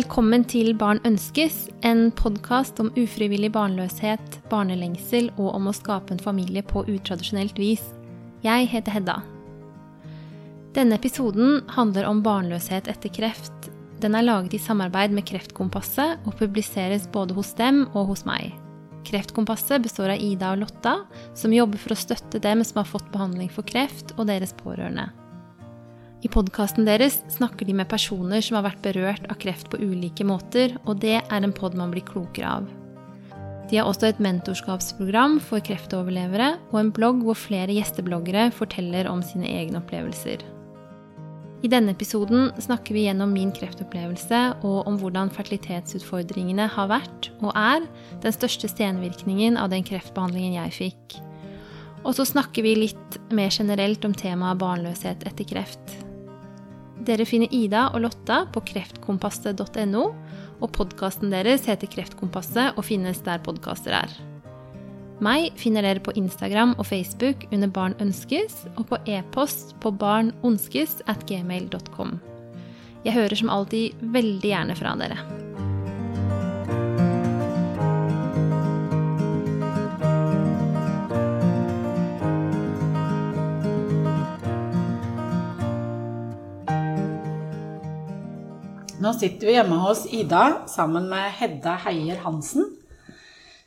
Velkommen til Barn ønskes, en podkast om ufrivillig barnløshet, barnelengsel og om å skape en familie på utradisjonelt vis. Jeg heter Hedda. Denne episoden handler om barnløshet etter kreft. Den er laget i samarbeid med Kreftkompasset og publiseres både hos dem og hos meg. Kreftkompasset består av Ida og Lotta, som jobber for å støtte dem som har fått behandling for kreft, og deres pårørende. I podkasten deres snakker de med personer som har vært berørt av kreft på ulike måter, og det er en pod man blir klokere av. De har også et mentorskapsprogram for kreftoverlevere og en blogg hvor flere gjestebloggere forteller om sine egne opplevelser. I denne episoden snakker vi gjennom min kreftopplevelse og om hvordan fertilitetsutfordringene har vært, og er, den største senvirkningen av den kreftbehandlingen jeg fikk. Og så snakker vi litt mer generelt om temaet barnløshet etter kreft. Dere finner Ida og Lotta på kreftkompasset.no, og podkasten deres heter Kreftkompasset og finnes der podkaster er. Meg finner dere på Instagram og Facebook under Barn ønskes, og på e-post på barnonskes at gmail.com. Jeg hører som alltid veldig gjerne fra dere. Nå sitter vi hjemme hos Ida sammen med Hedda Heier Hansen,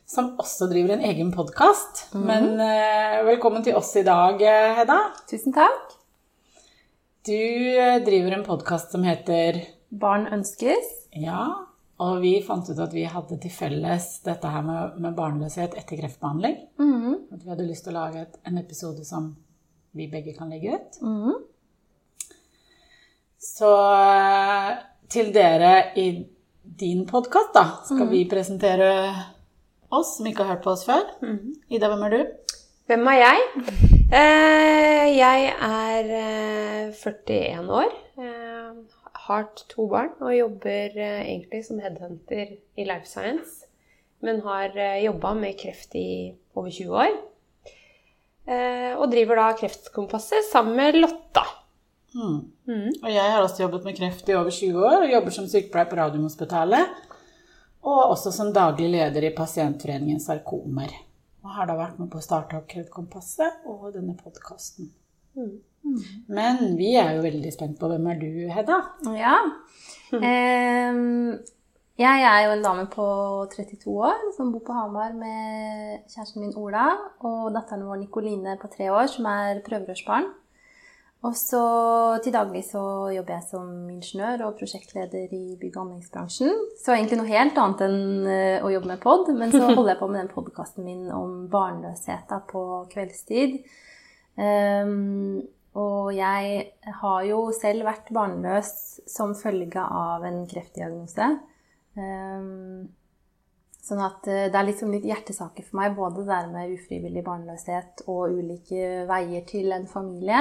som også driver en egen podkast. Mm. Men uh, velkommen til oss i dag, eh, Hedda. Tusen takk. Du eh, driver en podkast som heter Barn ønskes. Ja, og vi fant ut at vi hadde til felles dette her med, med barnløshet etter kreftbehandling. Mm. At vi hadde lyst til å lage et, en episode som vi begge kan legge ut. Mm. Så til dere i din podkast, da, skal mm. vi presentere oss som ikke har hørt på oss før. Mm. Ida, hvem er du? Hvem er jeg? Eh, jeg er eh, 41 år. Eh, har to barn og jobber eh, egentlig som headhunter i Life Science. Men har eh, jobba med kreft i over 20 år. Eh, og driver da Kreftkompasset sammen med Lotta. Mm. Mm. Og jeg har også jobbet med kreft i over 20 år og jobber som sykepleier på Radiumhospitalet. Og også som daglig leder i Pasientforeningen Sarkomer. Og har da vært med på å starte opp Kreftkompasset og denne podkasten. Mm. Men vi er jo veldig spent på hvem er du, Hedda? Ja. Um, jeg er jo en dame på 32 år som bor på Hamar med kjæresten min Ola og datteren vår Nikoline på tre år, som er prøverørsbarn. Og så til daglig så jobber jeg som ingeniør og prosjektleder i bygg- og anleggsbransjen. Så egentlig noe helt annet enn eh, å jobbe med pod. Men så holder jeg på med den podkasten min om barnløshet på kveldstid. Um, og jeg har jo selv vært barnløs som følge av en kreftdiagnose. Um, sånn at eh, det er liksom litt hjertesaker for meg, både det der med ufrivillig barnløshet og ulike veier til en familie.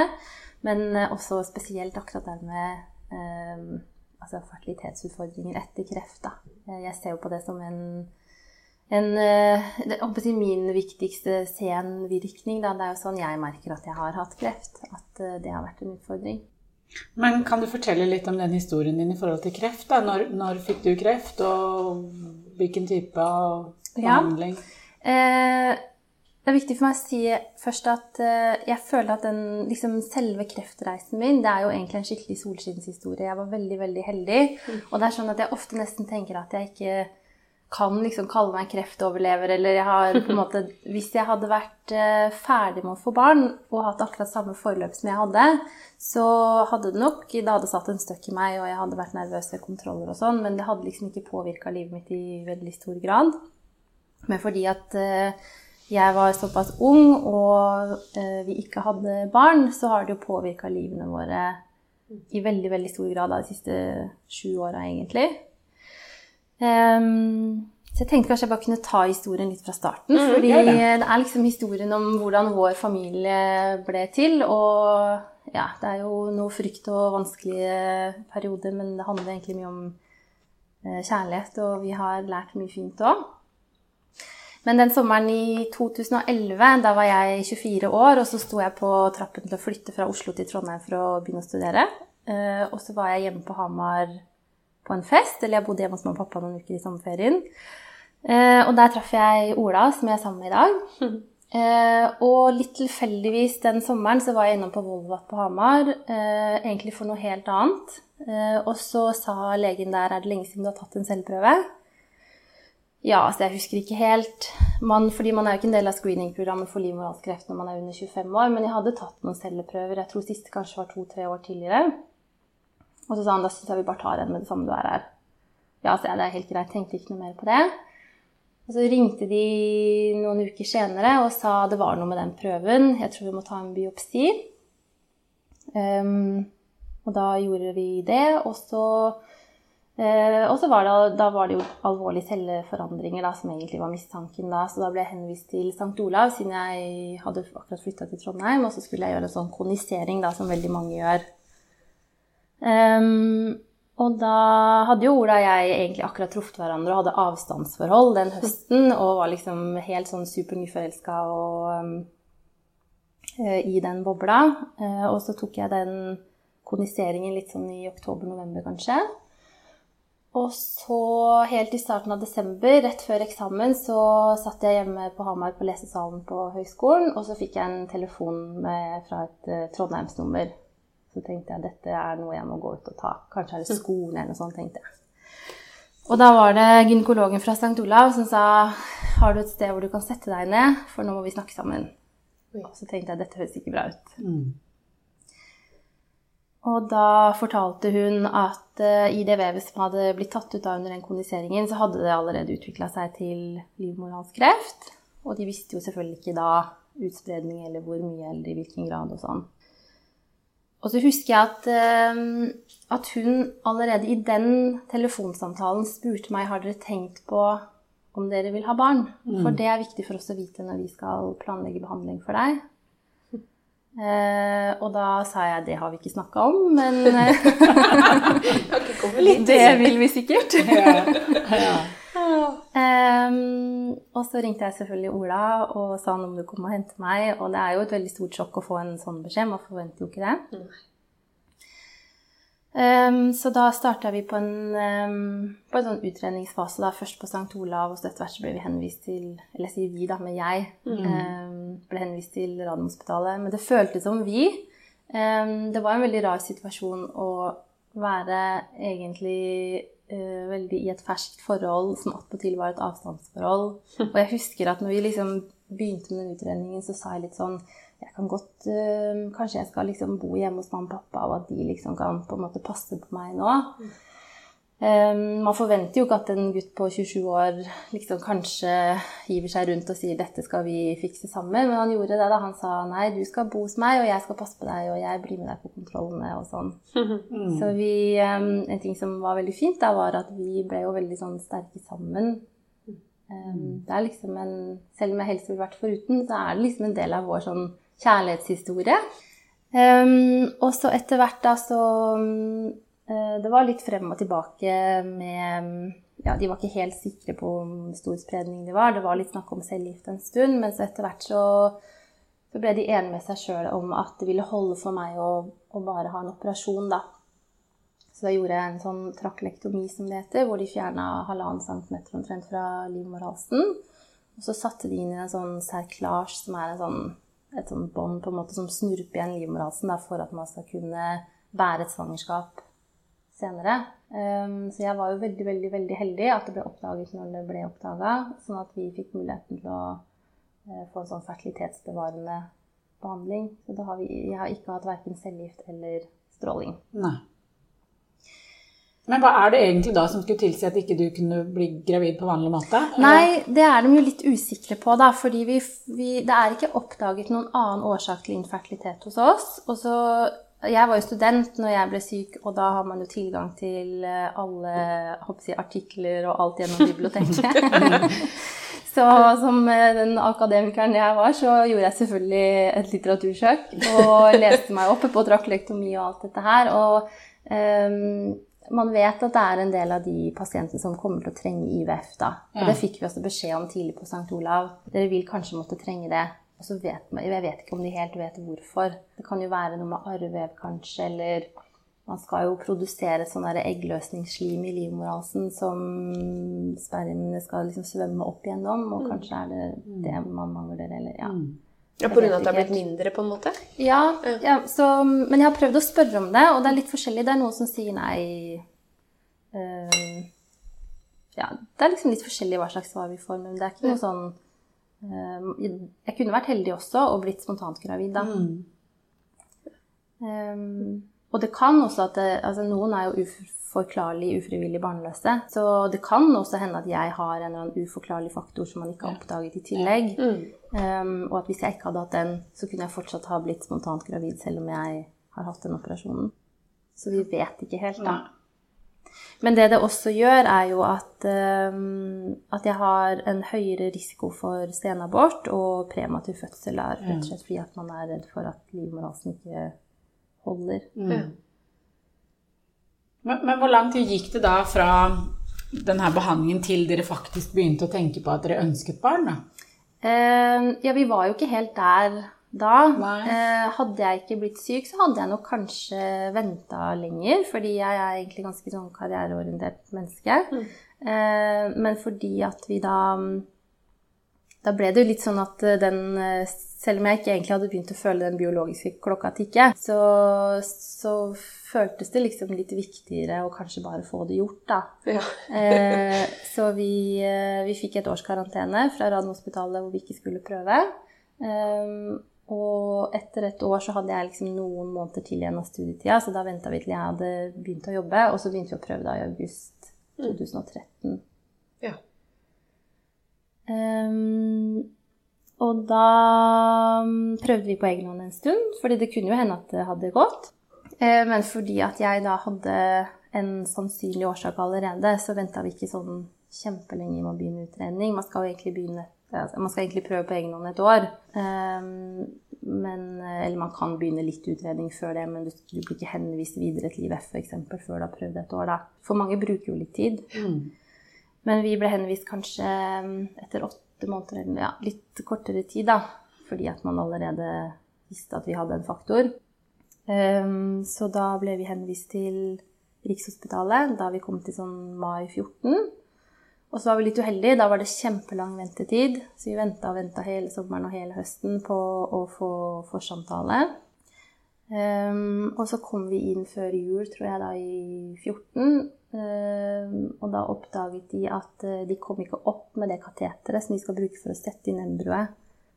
Men eh, også spesielt akkurat det med eh, altså fertilitetsutfordringer etter kreft. Da. Eh, jeg ser jo på det som en, en det, Min viktigste senvirkning. Da. Det er jo sånn jeg merker at jeg har hatt kreft. At det har vært en utfordring. Men kan du fortelle litt om den historien din i forhold til kreft? Da? Når, når fikk du kreft, og hvilken type av behandling? Ja. Eh, det er viktig for meg å si først at eh, jeg føler at den liksom, selve kreftreisen min det er jo egentlig en skikkelig solskinnshistorie. Jeg var veldig, veldig heldig. Mm. Og det er sånn at jeg ofte nesten tenker at jeg ikke kan liksom kalle meg kreftoverlever, eller jeg har på en måte Hvis jeg hadde vært uh, ferdig med å få barn og hatt akkurat samme forløp som jeg hadde, så hadde det nok Det hadde satt en støkk i meg, og jeg hadde vært nervøs ved kontroller og sånn, men det hadde liksom ikke påvirka livet mitt i veldig stor grad. Men fordi at uh, jeg var såpass ung og eh, vi ikke hadde barn, så har det jo påvirka livene våre i veldig veldig stor grad av de siste sju åra, egentlig. Um, så jeg tenkte kanskje jeg bare kunne ta historien litt fra starten. Mm, fordi det. det er liksom historien om hvordan vår familie ble til. Og ja, det er jo noe frykt og vanskelige perioder, men det handler egentlig mye om eh, kjærlighet, og vi har lært mye fint òg. Men den sommeren i 2011, da var jeg 24 år, og så sto jeg på trappen til å flytte fra Oslo til Trondheim for å begynne å studere. Eh, og så var jeg hjemme på Hamar på en fest. Eller jeg bodde hjemme hos mamma og pappa noen uker i sommerferien. Eh, og der traff jeg Ola, som jeg er sammen med i dag. Eh, og litt tilfeldigvis den sommeren så var jeg innom på Volvat på Hamar, eh, egentlig for noe helt annet. Eh, og så sa legen der er det lenge siden du har tatt en celleprøve. Ja, altså jeg husker ikke helt. Man, fordi man er jo ikke en del av screeningprogrammet for livmorhalskreft når man er under 25 år, men jeg hadde tatt noen celleprøver. Jeg tror siste kanskje var to-tre år tidligere. Og så sa han da syns jeg vi bare tar en med det samme du er her. Ja, så det er helt greit. Tenkte ikke noe mer på det. Og så ringte de noen uker senere og sa det var noe med den prøven. Jeg tror vi må ta en biopsi. Um, og da gjorde vi det. Og så, uh, og så var, det, da var det jo alvorlige celleforandringer da, som egentlig var mistanken da. Så da ble jeg henvist til St. Olav siden jeg hadde akkurat flytta til Trondheim. Og så skulle jeg gjøre en sånn konisering da, som veldig mange gjør. Um, og da hadde jo Ola og jeg egentlig akkurat truffet hverandre og hadde avstandsforhold den høsten og var liksom helt sånn supernyforelska um, uh, i den bobla. Uh, og så tok jeg den koniseringen litt sånn i oktober-november, kanskje. Og så helt i starten av desember, rett før eksamen, så satt jeg hjemme på Hamar på lesesalen på høyskolen, og så fikk jeg en telefon med, fra et uh, Trondheimsnummer så tenkte jeg dette er noe jeg må gå ut og ta. Kanskje er det skolen eller noe sånt, tenkte jeg. Og da var det gynekologen fra St. Olav som sa har du et sted hvor du kan sette deg ned, for nå må vi snakke sammen. Og så tenkte jeg dette høres ikke bra ut. Mm. Og da fortalte hun at uh, i det vevet som hadde blitt tatt ut av under den kondiseringen, så hadde det allerede utvikla seg til livmorhalskreft. Og de visste jo selvfølgelig ikke da utspredning eller hvor mye eller i hvilken grad og sånn. Og så husker jeg at, eh, at, hun allerede i den telefonsamtalen spurte meg har dere tenkt på om dere vil ha barn. Mm. For det er viktig for oss å vite når vi skal planlegge behandling for deg. Eh, og da sa jeg det har vi ikke snakka om, men eh, Det vil vi sikkert. Um, og så ringte jeg selvfølgelig Ola og sa han om du kom og hente meg. Og det er jo et veldig stort sjokk å få en sånn beskjed. Man forventer jo ikke det. Um, så da starta vi på en, um, på en sånn utredningsfase. Da. Først på St. Olav, og så etter hvert så ble vi henvist til Eller jeg sier vi, da, men jeg mm. ble henvist til Radiumhospitalet. Men det føltes som vi. det var en veldig rar situasjon å være egentlig uh, veldig i et ferskt forhold som attpåtil var et avstandsforhold. Og jeg husker at når vi liksom begynte med den utredningen, så sa jeg litt sånn jeg kan godt, uh, Kanskje jeg skal liksom bo hjemme hos mamma og pappa, og at de liksom kan på en måte passe på meg nå. Um, man forventer jo ikke at en gutt på 27 år liksom kanskje hiver seg rundt og sier 'dette skal vi fikse sammen', men han gjorde det. da. Han sa 'nei, du skal bo hos meg, og jeg skal passe på deg, og jeg blir med deg på kontrollene', og sånn. Mm. Så vi um, En ting som var veldig fint, da, var at vi ble jo veldig sånn sterke sammen. Um, det er liksom en Selv om jeg helst ville vært foruten, så er det liksom en del av vår sånn kjærlighetshistorie. og så etter hvert da så det var litt frem og tilbake med ja, De var ikke helt sikre på hvor stor spredning det var. Det var litt snakk om cellegift en stund, men så etter hvert så, så ble de enige med seg sjøl om at det ville holde for meg å, å, bare ha en operasjon, da. Så da gjorde jeg en sånn traklektomi, som det heter, hvor de fjerna halvannen centimeter omtrent fra livmorhalsen. Og så satte de inn i en sånn serklage, som er en sånn, et sånn bånd som snurper igjen livmorhalsen da, for at man skal kunne bære et svangerskap senere. Um, så jeg var jo veldig, veldig veldig heldig at det ble oppdaget når det ble oppdaga, sånn at vi fikk muligheten til å uh, få en sånn fertilitetsbevarende behandling. Så har vi, jeg har ikke hatt verken cellegift eller stråling. Nei. Men hva er det egentlig da som skulle tilsi at ikke du kunne bli gravid på vanlig måte? Nei, det er de jo litt usikre på, da. Fordi vi, vi, det er ikke oppdaget noen annen årsak til infertilitet hos oss. Og så jeg var jo student når jeg ble syk, og da har man jo tilgang til eh, alle jeg, artikler og alt gjennom biblioteket. så som eh, den akademikeren jeg var, så gjorde jeg selvfølgelig et litteratursøk og leste meg opp på traklektomi og alt dette her. Og um, man vet at det er en del av de pasientene som kommer til å trenge IVF. da. Og det fikk vi også beskjed om tidlig på St. Olav. Dere vil kanskje måtte trenge det. Og så vet man, Jeg vet ikke om de helt vet hvorfor. Det kan jo være noe med arrvev, kanskje, eller man skal jo produsere sånn eggløsningsslim i livmorhalsen som spermene skal liksom svømme opp igjennom, og kanskje er det det man mangler, eller ja. Ja, På grunn av at det har blitt mindre, på en måte? Ja, ja så, men jeg har prøvd å spørre om det, og det er litt forskjellig. Det er noen som sier nei. eh, ja, det er liksom litt forskjellig hva slags svar vi får, men det er ikke noe sånn Jeg kunne vært heldig også og blitt spontant gravid, da. Um, og det kan også at det, altså Noen er jo uforklarlig ufrivillig barnløse. Så det kan også hende at jeg har en eller annen uforklarlig faktor som man ikke har oppdaget i tillegg. Um, og at hvis jeg ikke hadde hatt den, så kunne jeg fortsatt ha blitt spontant gravid selv om jeg har hatt den operasjonen. Så vi vet ikke helt, da. Men det det også gjør, er jo at, um, at jeg har en høyere risiko for senabort og prematur fødsel. Er, rett og slett fordi at man er redd for at livmorhalsen ikke holder. Men, men hvor lang tid gikk det da fra denne behandlingen til dere faktisk begynte å tenke på at dere ønsket barn? da? Eh, ja, vi var jo ikke helt der da. Eh, hadde jeg ikke blitt syk, så hadde jeg nok kanskje venta lenger, fordi jeg er egentlig ganske sånn karriereorientert menneske. Eh, men fordi at vi da Da ble det jo litt sånn at eh, den eh, Selv om jeg ikke egentlig hadde begynt å føle den biologiske klokka tikke, så, så føltes det liksom litt viktigere å kanskje bare få det gjort, da. Ja. Eh, så vi, eh, vi fikk et års karantene fra Radiumhospitalet hvor vi ikke skulle prøve. Ehm, og etter et år så hadde jeg liksom noen måneder til igjen av studietida, så da venta vi til jeg hadde begynt å jobbe, og så begynte vi å prøve da i august 2013. Ja. Um, og da mm, prøvde vi på egen hånd en stund, fordi det kunne jo hende at det hadde gått. Eh, men fordi at jeg da hadde en sannsynlig årsak allerede, så venta vi ikke sånn kjempelenge med å begynne utredning. Man skal jo egentlig begynne altså, Man skal egentlig prøve på egen hånd et år. Ehm, men, eller man kan begynne litt utredning før det, men du, du blir ikke henvist videre til IVF for eksempel, før du har prøvd et år. Da. For mange bruker jo litt tid. Men vi ble henvist kanskje mm, etter åtte måneder, eller ja, litt kortere tid, da. Fordi at man allerede visste at vi hadde en faktor. Um, så da ble vi henvist til Rikshospitalet da vi kom til sånn mai 14. Og så var vi litt uheldige. Da var det kjempelang ventetid. Så vi venta og venta hele sommeren og hele høsten på å få forsamtale. Um, og så kom vi inn før jul, tror jeg, da i 14. Um, og da oppdaget de at uh, de kom ikke opp med det kateteret som de skal bruke for å sette inn embryoet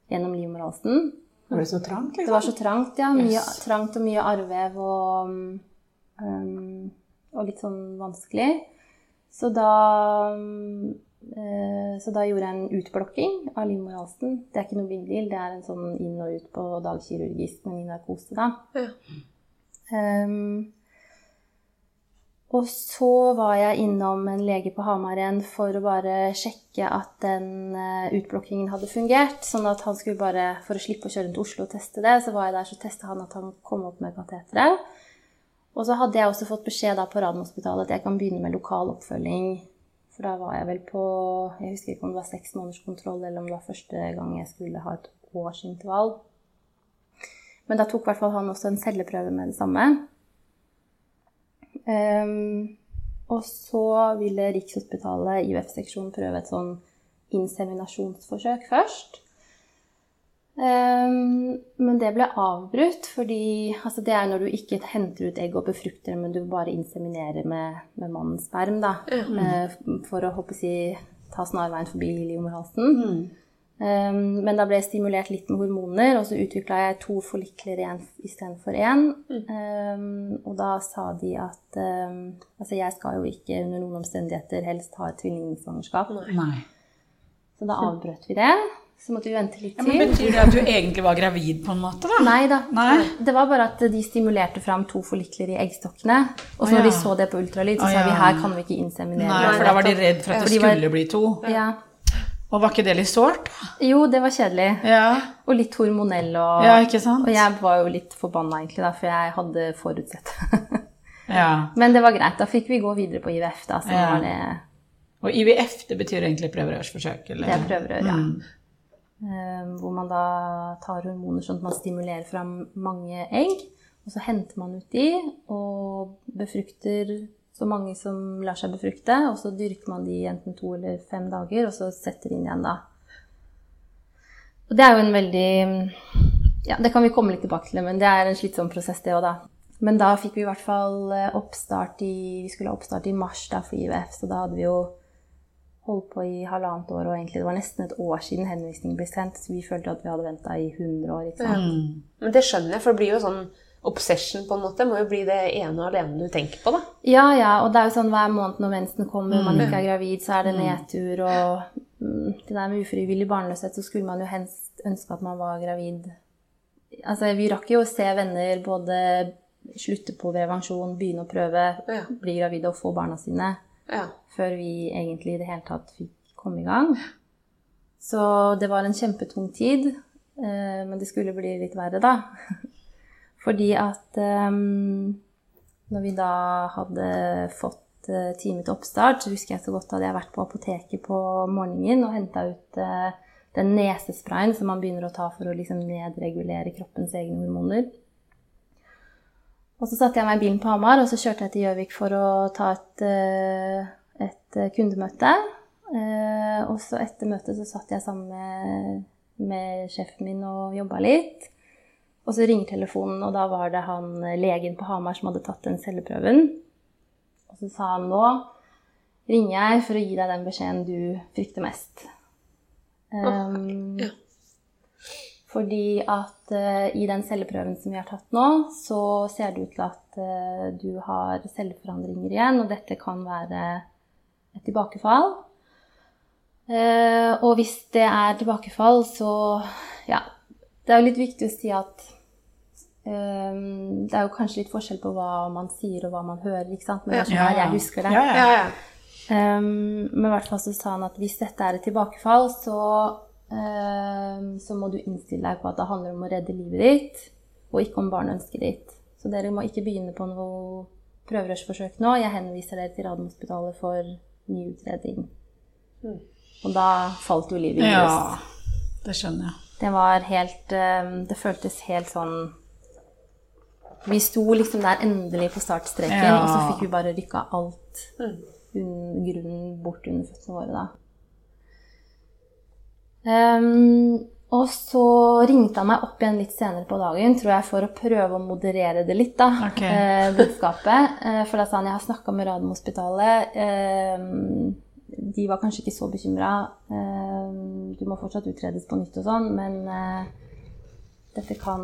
gjennom livmorhalsen. Var det så trangt, liksom? Det var så trangt, ja. Mye, Yes. trangt og mye arrvev og, um, og litt sånn vanskelig. Så da, um, eh, så da gjorde jeg en utblokking av livmorhalsen. Det er ikke noe big deal. Det er en sånn inn og ut på dagkirurgisk, men i narkose, da. Ja. Um, og så var jeg innom en lege på Hamar igjen for å bare sjekke at den eh, utblokkingen hadde fungert. Sånn at han skulle bare, for å slippe å kjøre til Oslo og teste det, så var jeg der, så testa han at han kom opp med kateteret. Og så hadde jeg også fått beskjed da på Radiumhospitalet at jeg kan begynne med lokal oppfølging. For da var jeg vel på Jeg husker ikke om det var seks måneders kontroll, eller om det var første gang jeg skulle ha et årsintervall. Men da tok i hvert fall han også en celleprøve med det samme. Um, og så ville Rikshospitalet, IUF-seksjonen, prøve et sånn inseminasjonsforsøk først. Ehm, men det ble avbrutt, fordi altså det er når du ikke henter ut egg og befrukter det, men du bare inseminerer med, med mannens sperm, da. Eh, for å håpe si, ta snarveien forbi livmorhalsen. Ehm, men da ble jeg stimulert litt med hormoner, og så utvikla jeg to forlikler istedenfor én. Ehm, og da sa de at altså jeg skal jo ikke under noen omstendigheter helst ha et tvillingsvangerskap. Så da avbrøt vi det. Så måtte vi vente litt Ja, men. Betyr det at du egentlig var gravid, på en måte? da? Nei da. Nei. Det var bare at de stimulerte fram to forlikler i eggstokkene. Og så når de ja. så det på ultralyd, så sa vi ja. her kan vi ikke inseminere. Nei, for da var de redd for at det skulle bli to. Ja. Og var ikke det litt sårt? Jo, det var kjedelig. Ja. Og litt hormonell. Og, Ja, ikke sant? og jeg var jo litt forbanna, egentlig, da, for jeg hadde forutsett. ja. Men det var greit. Da fikk vi gå videre på IVF, da, så Ja. var det, Og IVF, det betyr egentlig prøverørsforsøk? Eller? det er prøverør, ja. Mm. Eh, hvor man da tar hormoner sånn at man stimulerer fram mange egg. Og så henter man ut de og befrukter så mange som lar seg befrukte. Og så dyrker man de enten to eller fem dager, og så setter inn igjen da. Og det er jo en veldig Ja, det kan vi komme litt tilbake til, men det er en slitsom prosess, det òg, da. Men da fikk vi i hvert fall eh, oppstart i Vi skulle ha oppstart i mars da for IVF, så da hadde vi jo holdt på i halvannet år, og egentlig det var nesten et år siden henvisningen ble sendt, så vi følte at vi hadde venta i 100 år. ikke sant? Mm. Men det skjønner jeg, for det blir jo sånn obsession, på en måte. Det må jo bli det ene og alene du tenker på, da. Ja, ja, og det er jo sånn hver måned når mensen kommer, og man ikke er gravid, så er det nedtur, og mm, det der med ufrivillig barnløshet, så skulle man jo helst ønske at man var gravid. Altså, vi rakk jo å se venner både slutte på prevensjon, begynne å prøve, Ja. bli gravide og få barna sine, Ja. før vi egentlig i det hele tatt fikk komme i gang. Så det var en kjempetung tid, eh, men det skulle bli litt verre, da. Fordi at um, når vi da hadde fått uh, time til oppstart, så husker jeg så godt at jeg vært på apoteket på morgenen og henta ut den nesesprayen som man begynner å ta for å liksom nedregulere kroppens egne hormoner. Og så satte jeg meg i bilen på Hamar, og så kjørte jeg til Gjøvik for å ta et, uh, et kundemøte. Uh, og så etter møtet så satt jeg sammen med, med sjefen min og jobba litt. Og så ringer telefonen, og da var det han legen på Hamar som hadde tatt den celleprøven. Og så sa han nå ringer jeg for å gi deg den beskjeden du frykter mest. Um, ja. Fordi at uh, i den celleprøven som vi har tatt nå, så ser det ut til at uh, du har celleforandringer igjen, og dette kan være et tilbakefall. Uh, og hvis det er tilbakefall, så ja. Det er jo litt viktig å si at det er jo kanskje litt forskjell på hva man sier og hva man hører, ikke sant? Men det er sånn Ja, her jeg husker det. Ja, ja. Um, men i hvert fall så sa han at hvis dette er et tilbakefall, så, så må du innstille deg på at det handler om å redde livet ditt, og ikke om barneønsket ditt. Så dere må ikke begynne på noe prøverørsforsøk nå. Jeg henviser dere til Radiumhospitalet for ny utredning. Og da falt jo livet i Ja, det skjønner jeg. Det var helt um, Det føltes helt sånn Vi sto liksom der endelig på startstreken, Ja. og så fikk vi bare rykka alt Mm. grunnen bort under føttene våre, da. Ehm, og så ringte han meg opp igjen litt senere på dagen, tror jeg, for å prøve å moderere det litt, da, okay. eh, budskapet. Eh, for da sa han jeg har snakka med Radiumhospitalet. Eh, de var kanskje ikke så bekymra. du må fortsatt utredes på nytt og sånn, men eh, dette kan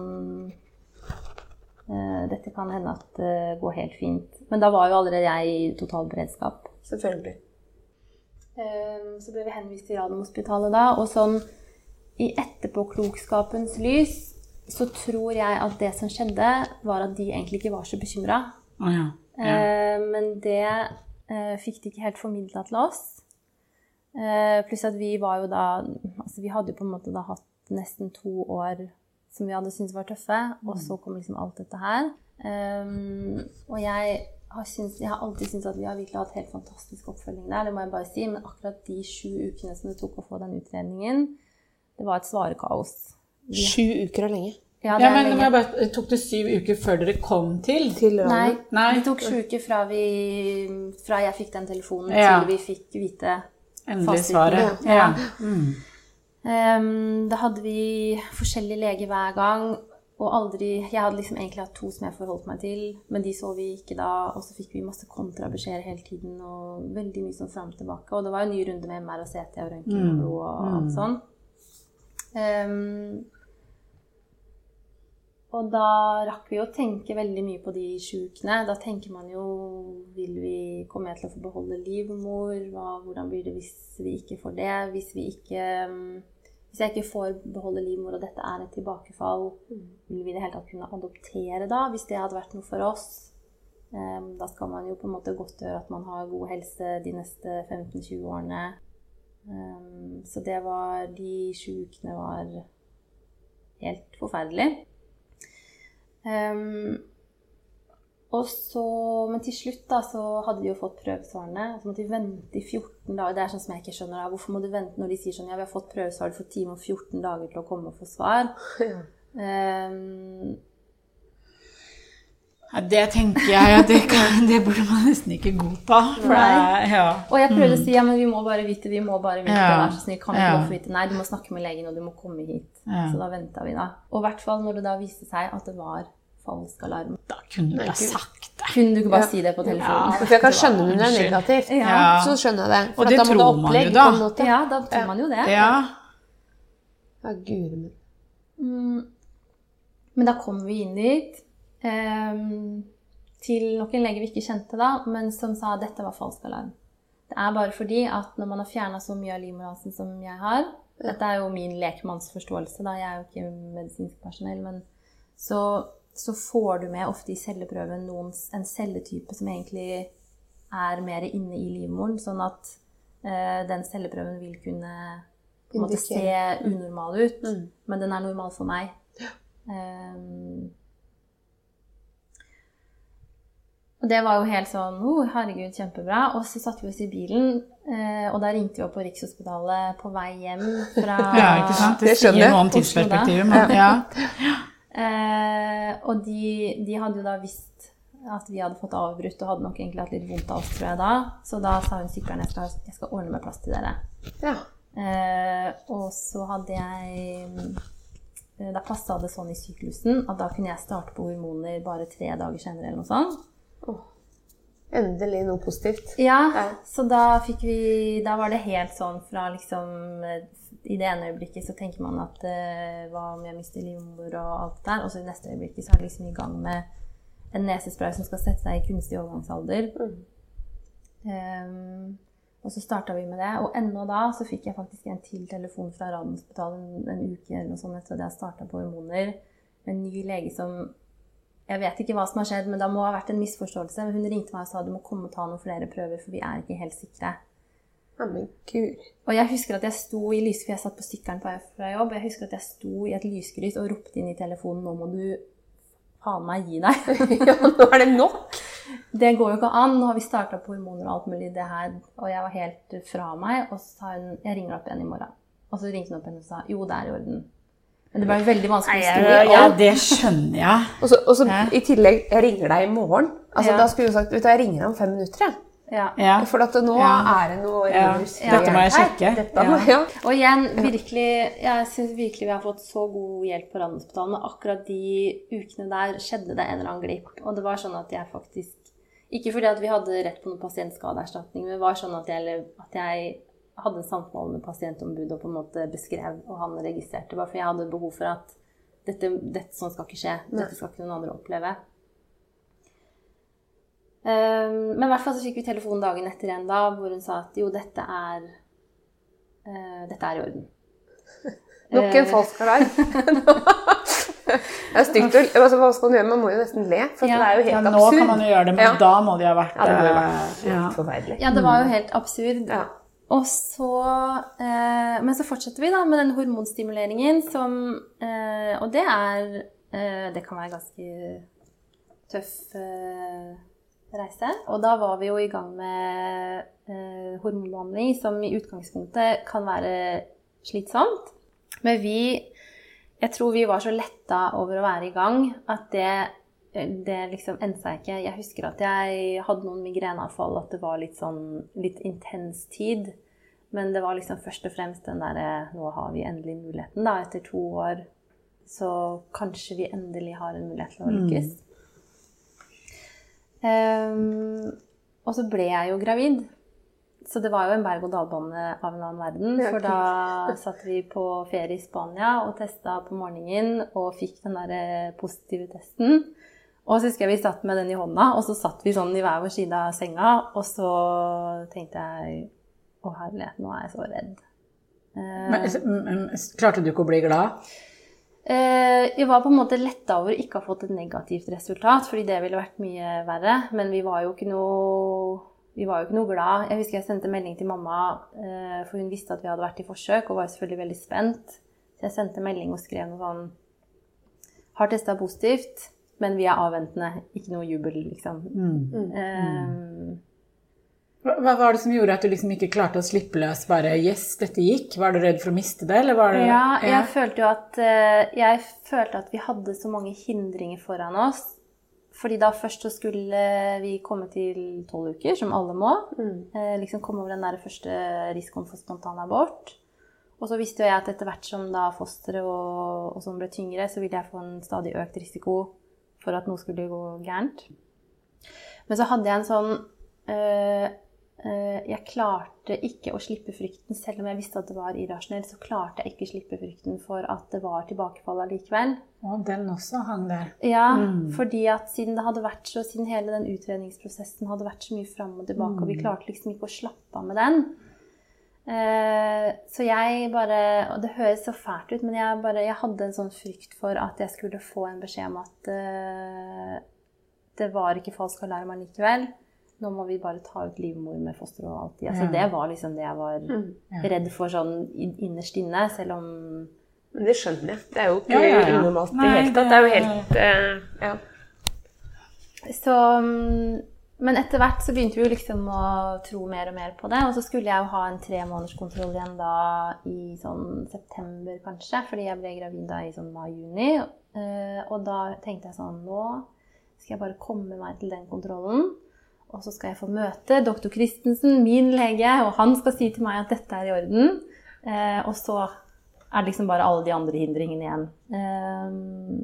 eh, Dette kan hende at det går helt fint. Men da var jo allerede jeg i total beredskap. Selvfølgelig. Ehm, Så ble vi henvist til Radiumhospitalet da, og sånn i etterpåklokskapens lys så tror jeg at det som skjedde, var at de egentlig ikke var så bekymra. Å ja. ja. Men det eh, fikk de ikke helt formidla til oss. Eh, Pluss at vi var jo da Altså vi hadde jo på en måte da hatt nesten to år som vi hadde syntes var tøffe, og så kom liksom alt dette her. Ehm, og jeg har, syns, jeg har alltid syntes at vi har virkelig hatt helt fantastisk oppfølging der, det må jeg bare si. Men akkurat de sju ukene som det tok å få den utredningen, det var et svarekaos. Ja. Sju uker er lenge. Ja, det ja, men lenge. jeg bare, Tok det syv uker før dere kom til? Til Nei, Nei. det tok sju uker fra, vi, fra jeg fikk den telefonen Ja. til vi fikk vite Endelig Fasiten, svaret. ja. Ja. Mm. Um, Da hadde vi forskjellige leger hver gang. Og aldri Jeg hadde liksom egentlig hatt to som jeg forholdt meg til, men de så vi ikke da. Og så fikk vi masse kontrabeskjeder hele tiden, og veldig mye sånn fram og tilbake. Og det var jo ny runde med MR og CT og røntgen og blod og alt sånn. Um, og da rakk vi å tenke veldig mye på de sju ukene. Da tenker man jo vil vi, komme til å få beholde livmor? Hva, hvordan blir det hvis vi ikke får det? Hvis, vi ikke, mm, hvis jeg ikke får beholde livmor, og dette er et tilbakefall, vil vi i det hele tatt kunne adoptere da? Hvis det hadde vært noe for oss? Ehm, Da skal man jo på en måte godtgjøre at man har god helse de neste 15-20 årene. Ehm, Så det var De sju var helt forferdelig. Og så, men til slutt da, så hadde vi jo fått prøvesvarene. Så måtte vi vente i 14 dager. Det er sånn som jeg ikke skjønner. Da. Hvorfor må du vente når de sier sånn Ja, vi har fått prøvesvar, du får time og 14 dager til å komme og få svar. Ja. Um, Ja, det tenker jeg at det, kan, det burde man nesten ikke godta. Er- ja. Og jeg prøvde å si ja, men vi må bare vite, vi må bare vite, Ja. vær så snill, kan vi Ja. få vite? Nei, du må snakke med legen, og du må komme hit. Ja. Så da venta vi, da. Og i hvert fall når det da viste seg at det var falsk alarm. Da kunne du ha sagt det. Kunne du ikke bare Ja. si det på telefonen? For jeg kan skjønne når det er negativt. Ja. Så skjønner jeg det. For Og at det da må tror man jo da. Ja, da tror man jo det. Ja. Ja, guri min. Mm. Men da kom vi inn dit Um, til nok en lege vi ikke kjente da, men som sa at dette var falsk alarm. Det er bare fordi at når man har fjerna så mye av livmorhalsen som jeg har Dette er jo min lekmannsforståelse, da. Jeg er jo ikke medisinsk personell. Men så, så får du med ofte i celleprøven noen, en celletype som egentlig er mer inne i livmoren, sånn at eh, den celleprøven vil kunne på måte se unormal ut, Mm. men den er normal for meg. Um, og det var jo helt sånn oh, Herregud, kjempebra. Og så satte vi oss i bilen, eh, og da ringte vi opp på Rikshospitalet på vei hjem fra ja, ikke sant? Det, Det skjønner sier jeg. noe om tidsperspektivet, men ja. Eh, og de, de hadde jo da visst at vi hadde fått avbrutt og hadde nok egentlig hatt litt vondt av oss, tror jeg da. Så da sa hun sykkelen jeg skal, jeg skal ordne med plass til dere. Ja. Eh, og så hadde jeg eh, Da passa det sånn i syklusen at da kunne jeg starte på hormoner bare tre dager senere eller noe sånt. Endelig noe positivt. Ja, Ja. så da fikk vi Da var det helt sånn fra liksom eh, I det ene øyeblikket så tenker man at eh, hva om jeg mister livmor og alt det der, og så i neste øyeblikk så er det liksom i gang med en nesespray som skal sette seg i kunstig overgangsalder. Um, og så starta vi med det, og ennå da så fikk jeg faktisk en til telefon fra Radiumhospitalet en, en uke eller noe sånt etter at jeg starta på hormoner. med En ny lege som Jeg vet ikke hva som har skjedd, men det må ha vært en misforståelse. Hun ringte meg og sa du må komme og ta noen flere prøver, for vi er ikke helt sikre. Ja, men gud. Og jeg husker at jeg sto i lys, for jeg satt på sykkelen på vei fra jobb. Jeg husker at jeg sto i et lyskryss og ropte inn i telefonen 'Nå må du faen meg gi deg'. Ja, nå er det nok. Det går jo ikke an. Nå har vi starta på hormoner og alt mulig. det her, Og jeg var helt fra meg. Og så sa hun 'Jeg ringer opp igjen i morgen'. Og så ringte hun opp igjen og sa 'Jo, det er i orden'. Men det ble veldig vanskelig å skrive. Ja, det skjønner jeg. Og så, og så Ja. i tillegg, jeg ringer deg i morgen. Altså, Ja. Da skulle hun sagt vet du, jeg ringer deg om fem minutter. Jeg. Ja. Ja. For at nå Ja. er det noe Ja. Dette må jeg sjekke. Dette må, ja. Og igjen, virkelig, jeg syns virkelig vi har fått så god hjelp på Radiumhospitalet. Men akkurat de ukene der skjedde det en eller annen glipp. Og det var sånn at jeg faktisk Ikke fordi at vi hadde rett på noen pasientskadeerstatning, men det var sånn at jeg, at jeg hadde en samtale med pasientombudet og på en måte beskrev, og han registrerte. Bare for jeg hadde behov for at dette, dette sånn skal ikke skje. Dette skal ikke noen andre oppleve. Um, men i hvert fall så fikk vi telefon dagen etter en da, hvor hun sa at jo, dette er eh, Dette er i orden. Nok en falsk alarm. det er stygt. å- Altså, hva skal man gjøre? Man må jo nesten le. For Ja. det er jo Ja, nå absurd. kan man jo gjøre det, men Ja. da må det ha vært Ja, det må jo eh, vært ja. helt forferdelig. Ja, det var jo helt absurd. Ja. Og så, eh, men så fortsetter vi da med den hormonstimuleringen som eh, Og det er eh, Det kan være ganske tøff eh, reise. Og da var vi jo i gang med eh, hormonbehandling, som i utgangspunktet kan være slitsomt. Men vi Jeg tror vi var så letta over å være i gang at det det liksom endte seg ikke. Jeg husker at jeg hadde noen migreneanfall, at det var litt sånn litt intens tid. Men det var liksom først og fremst den derre Nå har vi endelig muligheten, da, etter to år. Så kanskje vi endelig har en mulighet til å lykkes. Ehm, og så ble jeg jo gravid. Så det var jo en berg-og-dal-bane av en annen verden. For da satt vi på ferie i Spania og testa på morgenen og fikk den der positive testen. Og så husker jeg vi satt med den i hånda, og så satt vi sånn i hver vår side av senga. Og så tenkte jeg Å, herlighet, nå er jeg så redd. Eh, Men, mm, klarte du ikke å bli glad? Eh, jeg var på en måte letta over å ikke ha fått et negativt resultat, fordi det ville vært mye verre. Men vi var jo ikke noe, vi var jo ikke noe glad. Jeg husker jeg sendte melding til mamma, eh, for hun visste at vi hadde vært i forsøk, og var selvfølgelig veldig spent. Så jeg sendte melding og skrev noe sånn Har testa positivt, men vi er avventende. Ikke noe jubel, liksom. Eh, Hva, hva var det som gjorde at du liksom ikke klarte å slippe løs bare Yes, dette gikk. Var du redd for å miste det, eller var det Ja, jeg følte jo at eh, Jeg følte at vi hadde så mange hindringer foran oss fordi da først så skulle vi komme til tolv uker, som alle må. Mm. liksom komme over den der første risikoen for spontan abort. Og så visste jo jeg at etter hvert som da fosteret og, og sånn ble tyngre, så ville jeg få en stadig økt risiko for at noe skulle gå gærent. Men så hadde jeg en sånn øh, Jeg klarte ikke å slippe frykten, selv om jeg visste at det var irrasjonelt, så klarte jeg ikke å slippe frykten for at det var tilbakefall allikevel. Og den også hang der. Ja, fordi at siden det hadde vært så, siden hele den utredningsprosessen hadde vært så mye fram og tilbake, og vi klarte liksom ikke å slappe av med den. Eh, så jeg bare Og det høres så fælt ut, men jeg, bare, jeg hadde en sånn frykt for at jeg skulle få en beskjed om at eh, det var ikke falsk alarm allikevel. Nå må vi bare ta ut livmor med foster og alt. Altså, Ja. Det var liksom det jeg var redd for sånn innerst inne, selv om Men det skjønner jeg. Det er jo ikke Ja, ja, ja. unormalt i det hele tatt. Det er jo helt eh, Ja. Så, mm, men etter hvert så begynte vi jo liksom å tro mer og mer på det. Og så skulle jeg jo ha en tre tremånederskontroll igjen da i sånn september kanskje, fordi jeg ble gravid da i sånn mai-juni. Eh, og da tenkte jeg sånn Nå skal jeg bare komme meg til den kontrollen. Og så skal jeg få møte doktor Christensen, min lege, og han skal si til meg at dette er i orden. Eh, og så er det liksom bare alle de andre hindringene igjen. Eh,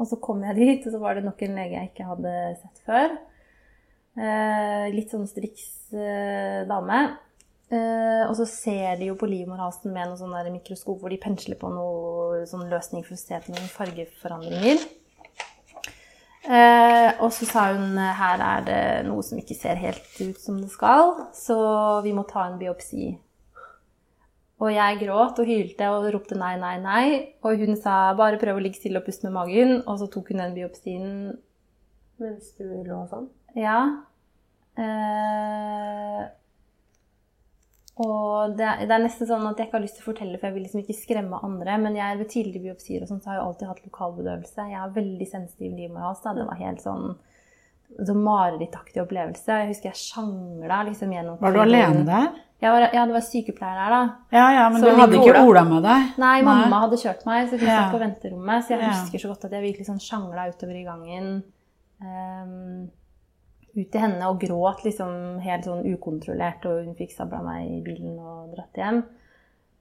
og så kom jeg dit, og så var det nok en lege jeg ikke hadde sett før. Eh, litt sånn striks eh, dame. Eh, og så ser de jo på livmorhalsen med noe sånn mikroskop hvor de pensler på noe sånn løsning for å se etter noen fargeforandringer. Eh, og så sa hun her er det noe som ikke ser helt ut som det skal, så vi må ta en biopsi. Og jeg gråt og hylte og ropte nei, nei, nei. Og hun sa bare prøv å ligge stille og puste med magen. Og så tok hun den biopsien. Mens du lå sånn. Ja. Eh, og det, det er nesten sånn at jeg ikke har lyst til å fortelle, for jeg vil liksom ikke skremme andre. Men jeg ved tidligere biopsier og sånt, så har jeg alltid hatt lokalbedøvelse. Jeg har veldig sensitiv livmorhals. Det var helt sånn så marerittaktig opplevelse. Jeg husker jeg sjangla liksom gjennom Var du alene der? Jeg var, ja, det var sykepleier der, da. Ja, ja, men Så du hadde ikke Ola. Med deg? Nei, mamma hadde kjørt meg, så hun Ja. satt på venterommet. Så jeg husker så godt at jeg virkelig sånn sjangla utover i gangen. ehm, ut til henne og gråt liksom helt sånn ukontrollert, og hun fikk sabla meg i bilen og dratt hjem.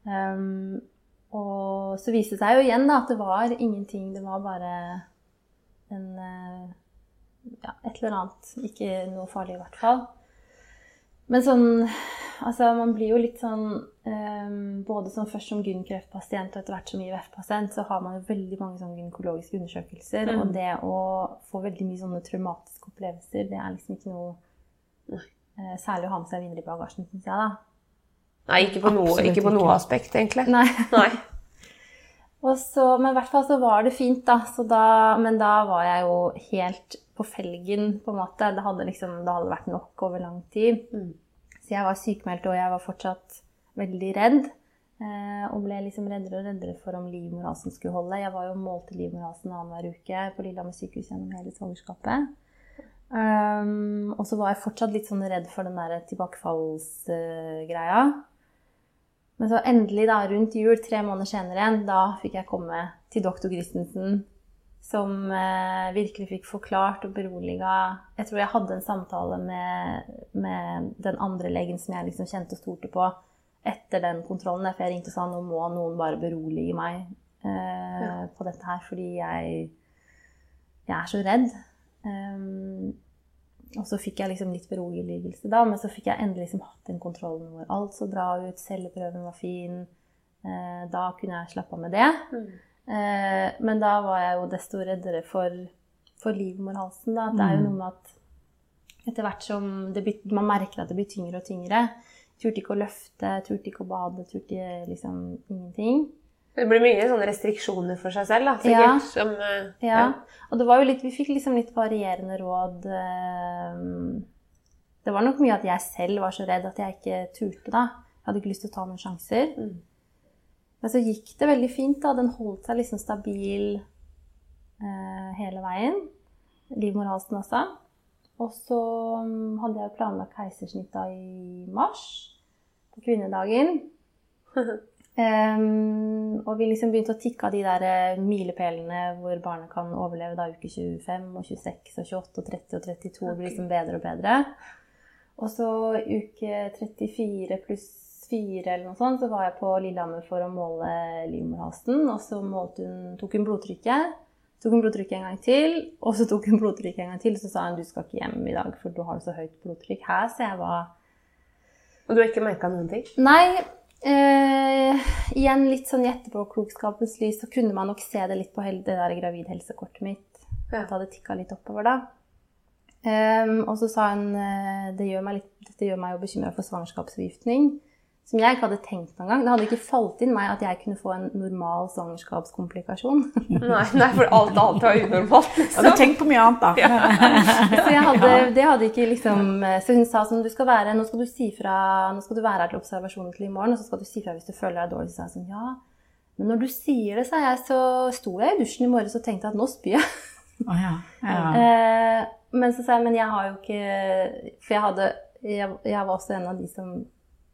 Um, og så viste det seg jo igjen da, at det var ingenting, det var bare en eh, ja, et eller annet. Ikke noe farlig i hvert fall. Men sånn Altså, man blir jo litt sånn Både som først som gynkreftpasient og etter hvert som IVF-pasient, så har man veldig mange gynekologiske undersøkelser. Mm. Og det å få veldig mye sånne traumatiske opplevelser, det er liksom ikke noe eh, Særlig å ha med seg videre i bagasjen, syns jeg, da. Nei, ikke på, noe, ikke på ikke. aspekt, egentlig. Nei. Nei. Så, men i hvert fall så var det fint, da. Så da. Men da var jeg jo helt på felgen, på en måte. Det hadde liksom, det hadde vært nok over lang tid. Mm. Så jeg var sykemeldt, og jeg var fortsatt veldig redd. Eh, og ble liksom reddere og reddere for om livmorhalsen skulle holde. Jeg var jo målt målte livmorhalsen annenhver uke på Lillehammer sykehus gjennom hele svangerskapet. Um, og så var jeg fortsatt litt sånn redd for den der tilbakefallsgreia. Men så endelig, da, rundt jul, tre måneder senere igjen, da fikk jeg komme til doktor Christensen, som eh, virkelig fikk forklart og beroliga Jeg tror jeg hadde en samtale med, med den andre legen som jeg liksom kjente og stolte på etter den kontrollen. For jeg ringte og sa nå må noen bare berolige meg eh, på dette her, fordi jeg, jeg er så redd. Um, og så fikk jeg liksom litt beroligelse da, men så fikk jeg endelig liksom hatt den kontrollen hvor alt så bra ut, celleprøven var fin. Eh, da kunne jeg slappe av med det. Eh, men da var jeg jo desto reddere for, for livmorhalsen. Da. Det er jo noe med at etter hvert som det blir, man merker at det blir tyngre og tyngre Turte ikke å løfte, turte ikke å bade, turte liksom ingenting. Det blir mye sånne restriksjoner for seg selv, da, Ja. sikkert. Som, uh, Ja. Og det var jo litt, vi fikk liksom litt varierende råd. eh, Det var nok mye at jeg selv var så redd at jeg ikke turte, da. Jeg hadde ikke lyst til å ta noen sjanser. Mm. Men så gikk det veldig fint, da. Den holdt seg liksom stabil eh, hele veien. Livmorhalsen også. Og så mm, hadde jeg planlagt keisersnitt da i mars, på kvinnedagen. Um, og vi liksom begynte å tikke av de der eh, milepælene hvor barnet kan overleve da uke 25 og 26 og 28 og 30 og 32 okay. blir liksom bedre og bedre. Og så uke 34 pluss 4 eller noe sånt, så var jeg på Lillehammer for å måle livmorhalsen. Og så hun, tok hun blodtrykket. Tok hun blodtrykket en gang til, og så tok hun blodtrykket en gang til. Så sa hun du skal ikke hjem i dag, for du har så høyt blodtrykk. Her så jeg var Og du har ikke merka noen ting? Nei, Uh, igjen litt sånn i etterpåklokskapens lys så kunne man nok se det litt på det der gravidhelsekortet mitt. Ja. At det hadde tikka litt oppover da. Um, og så sa hun uh, det gjør meg litt, dette gjør meg jo bekymra for svangerskapsforgiftning som jeg ikke hadde tenkt noen gang. Det hadde ikke falt inn meg at jeg kunne få en normal svangerskapskomplikasjon. Nei, nei for alt annet var unormalt. Liksom. Hadde tenkt på mye annet, da. Ja. Så, hadde, det hadde ikke liksom, så hun sa sånn du skal være, Nå skal du si fra, nå skal du være her til observasjonen til i morgen, og så skal du si fra hvis du føler deg dårlig. Så jeg sånn Ja, men når du sier det, sa jeg, så sto jeg i dusjen i morges og tenkte at nå spyr jeg. Oh, ja. Ja. Eh, men så sa jeg men jeg har jo ikke For jeg hadde jeg, jeg var også en av de som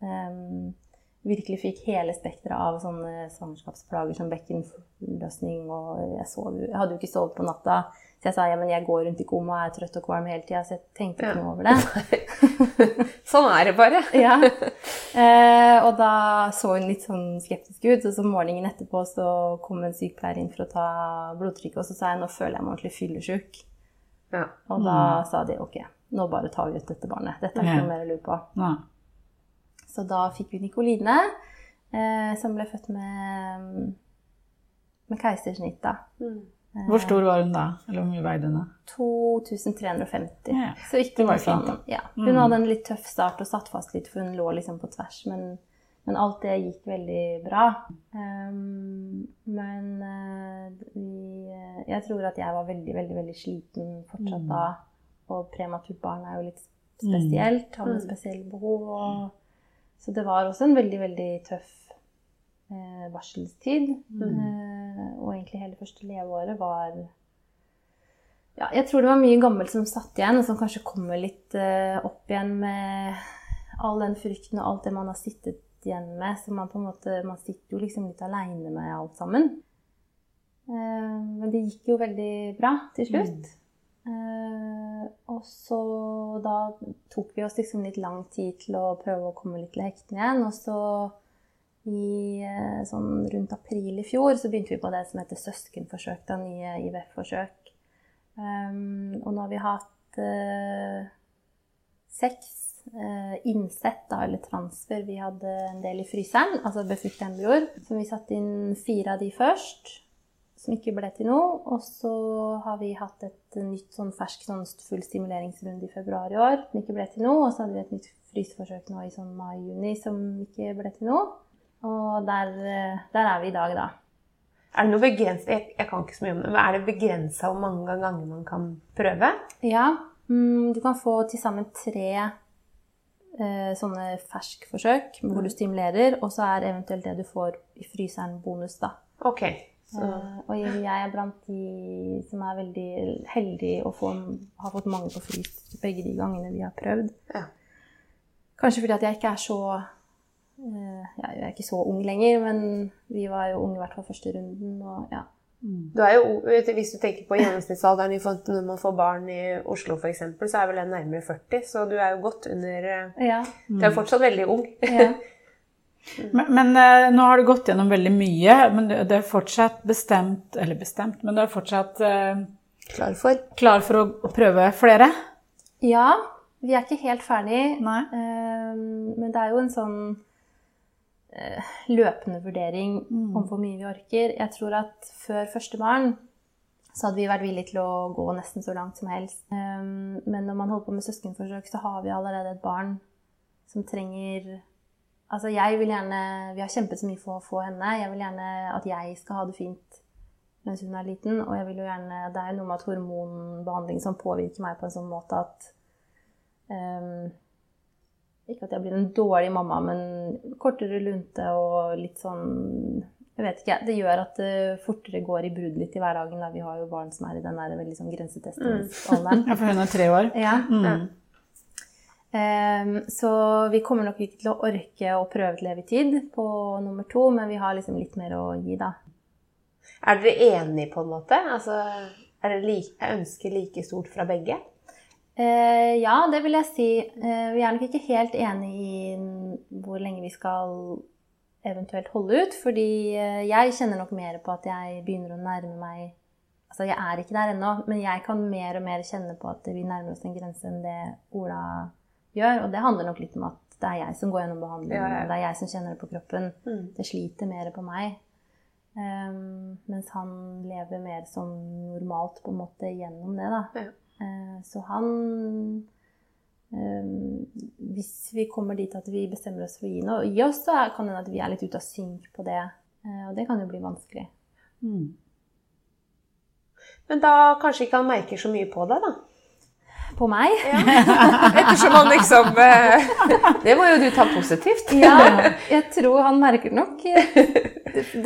Um, virkelig fikk hele spekteret av sånne svangerskapsplager som bekkenløsning. Og jeg, sov, jeg hadde jo ikke sovet på natta, så jeg sa ja, men jeg går rundt i koma, jeg er trøtt og kvalm hele tida. Så jeg tenkte ikke noe over det. sånn er det bare. ja. Eh, og da så hun litt sånn skeptisk ut. Og så morgenen etterpå så kom en sykepleier inn for å ta blodtrykket, og så sa jeg nå føler jeg meg ordentlig fyllesyk. Ja. Og da mm. sa de ok, nå bare tar vi ut dette barnet. Dette er ikke noe mer å lure på. Ja. Så da fikk vi Nikoline, eh, som ble født med, med keisersnitt. da. Mm. Hvor stor var hun da? Eller hvor mye veide hun? da? 2350. Ja, så ikke det var fint, da. Ja. Hun mm. hadde en litt tøff start og satt fast litt, for hun lå liksom på tvers. Men, men alt det gikk veldig bra. Um, men uh, vi, jeg tror at jeg var veldig, veldig, veldig sliten fortsatt mm. da. Og prematurt barn er jo litt spesielt. Har noen mm. spesielle behov. og så det var også en veldig, veldig tøff eh, barselstid. Mm. Eh, og egentlig hele første leveåret var ja, Jeg tror det var mye gammelt som satt igjen, og som kanskje kommer litt eh, opp igjen med all den frykten og alt det man har sittet igjen med. Så man på en måte, man sitter jo liksom litt aleine med alt sammen. Eh, men det gikk jo veldig bra til slutt. Mm. Uh, og så da tok vi oss liksom litt lang tid til å prøve å komme litt til hektene igjen. Og så i uh, sånn rundt april i fjor så begynte vi på det som heter søskenforsøk. Da, nye IVF-forsøk. Um, og nå har vi hatt uh, seks innsett, da, eller transfer. Vi hadde en del i fryseren, altså befruktet embryoer. Så vi satte inn fire av de først som ikke ble til noe. Og så har vi hatt et nytt sånn fersk sånn full stimuleringsrunde i februar i år som ikke ble til noe. Og så hadde vi et nytt fryseforsøk nå i sånn mai-juni som ikke ble til noe. Og der, der, er vi i dag, da. Er det noe begrenset, jeg, jeg, kan ikke så mye om det, men er det begrensa hvor mange ganger man kan prøve? Ja. Mm, du kan få til sammen tre eh, sånne ferskforsøk hvor du stimulerer, og så er eventuelt det du får i fryseren, bonus, da. Okay. Uh, og jeg er blant de som er veldig heldige og få, har fått mange på frys begge de gangene vi har prøvd. Ja. Kanskje fordi at jeg ikke er så uh, Jeg er ikke så ung lenger, men vi var jo unge i hvert fall første runden. Og, ja. Mm. Du er jo, hvis du tenker på gjennomsnittsalderen når man får barn i Oslo f.eks., så er vel den nærmere 40, så du er jo godt under ja. Du er fortsatt veldig ung. Ja. Men, men uh, nå har du gått gjennom veldig mye, men du, er fortsatt bestemt Eller bestemt, men du er fortsatt uh, klar for, klar for å, å, prøve flere? Ja. Vi er ikke helt ferdig. Uh, men det er jo en sånn løpende vurdering mm. om hvor mye vi orker. Jeg tror at før første barn så hadde vi vært villige til å gå nesten så langt som helst. Um, men når man holder på med søskenforsøk, så har vi allerede et barn som trenger Altså, jeg vil gjerne Vi har kjempet så mye for å få henne. Jeg vil gjerne at jeg skal ha det fint mens hun er liten. Og jeg vil jo gjerne Det er jo noe med at hormonbehandling som påvirker meg på en sånn måte at um, Ikke at jeg blir en dårlig mamma, men kortere lunte og litt sånn jeg vet ikke, Det gjør at det fortere går i brudd litt i hverdagen. da Vi har jo barn som er i den der veldig sånn grensetestingsalderen. Mm. ja, for hun er tre år? Ja. Mm. Um, så vi kommer nok ikke til å orke å prøve til evig tid på nummer to, men vi har liksom litt mer å gi, da. Er dere enige på en måte? Altså, er det like, ønsket like stort fra begge? Eh, ja, det vil jeg si. Eh, vi er nok ikke helt enig i hvor lenge vi skal eventuelt holde ut. Fordi uh, jeg kjenner nok mer på at jeg begynner å nærme meg Altså, jeg er ikke der ennå, men jeg kan mer og mer kjenne på at vi nærmer oss en grense enn det Ola gjør. Og det handler nok litt om at det er jeg som går gjennom behandlingen, ja, ja. det er jeg som kjenner det på kroppen. Mm. Det sliter mer på meg. Um, mens han lever mer som normalt på en måte gjennom det, da. Ja. Uh, så han um, Hvis vi kommer dit at vi bestemmer oss for å gi noe i oss, så kan det hende at vi er litt ute av synk på det. Uh, og det kan jo bli vanskelig. Mm. Men da kanskje ikke han merker så mye på det, da? På meg. Ja. Ettersom han liksom eh, Det må jo du ta positivt. ja, jeg tror han merker nok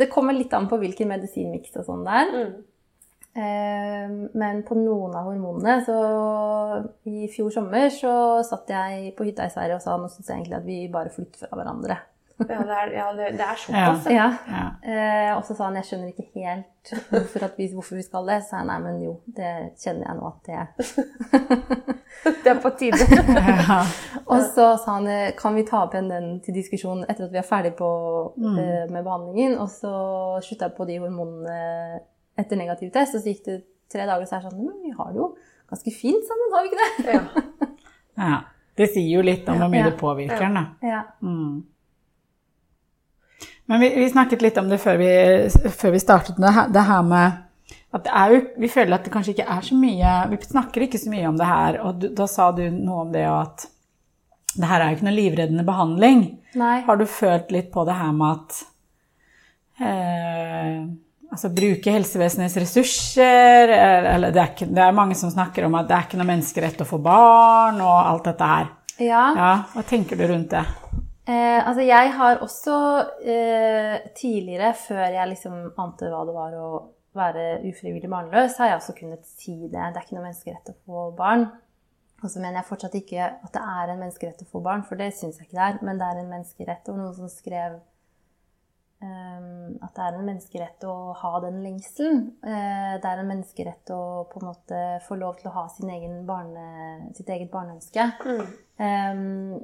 Det kommer litt an på hvilken medisinmiks og sånn det er. Mm. Eh, men på noen av hormonene så I fjor sommer så satt jeg på hytta i Sverige og sa nå syns jeg egentlig at vi bare flytter fra hverandre. Ja, det er, ja, det, er såpass. Ja. ja. Eh, og så sa han jeg skjønner ikke helt hvorfor, vi, hvorfor vi skal det. Så sa jeg nei, men jo, det kjenner jeg nå at det Det er på tide. og så sa han kan vi ta opp igjen den til diskusjon etter at vi er ferdig på, mm. eh, med behandlingen. Og så slutta jeg på de hormonene etter negativ test, og så gikk det tre dager, så er det sånn Men vi har det jo ganske fint sammen, har vi ikke det? ja. ja. Det sier jo litt om hvor mye det påvirker den, da. Ja. Mm. Men vi, vi, snakket litt om det før vi, før vi startet med det, det her med at jo, vi føler at det kanskje ikke er så mye Vi snakker ikke så mye om det her, og du, da sa du noe om det at det her er jo ikke noe livreddende behandling. Nei. Har du følt litt på det her med at eh, Altså bruke helsevesenets ressurser Eller det er, ikke, det er, mange som snakker om at det er ikke noe menneskerett å få barn, og alt dette her. Ja. ja hva tenker du rundt det? Eh, altså jeg har også eh, tidligere, før jeg liksom ante hva det var å være ufrivillig barnløs, har jeg også kunnet si det. Det er ikke noe menneskerett å få barn. Og så mener jeg fortsatt ikke at det er en menneskerett å få barn, for det syns jeg ikke det er. Men det er en menneskerett. Og noen som skrev um, at det er en menneskerett å ha den lengselen. Uh, det er en menneskerett å på en måte få lov til å ha egen barne, sitt eget barneønske. Mm. Um,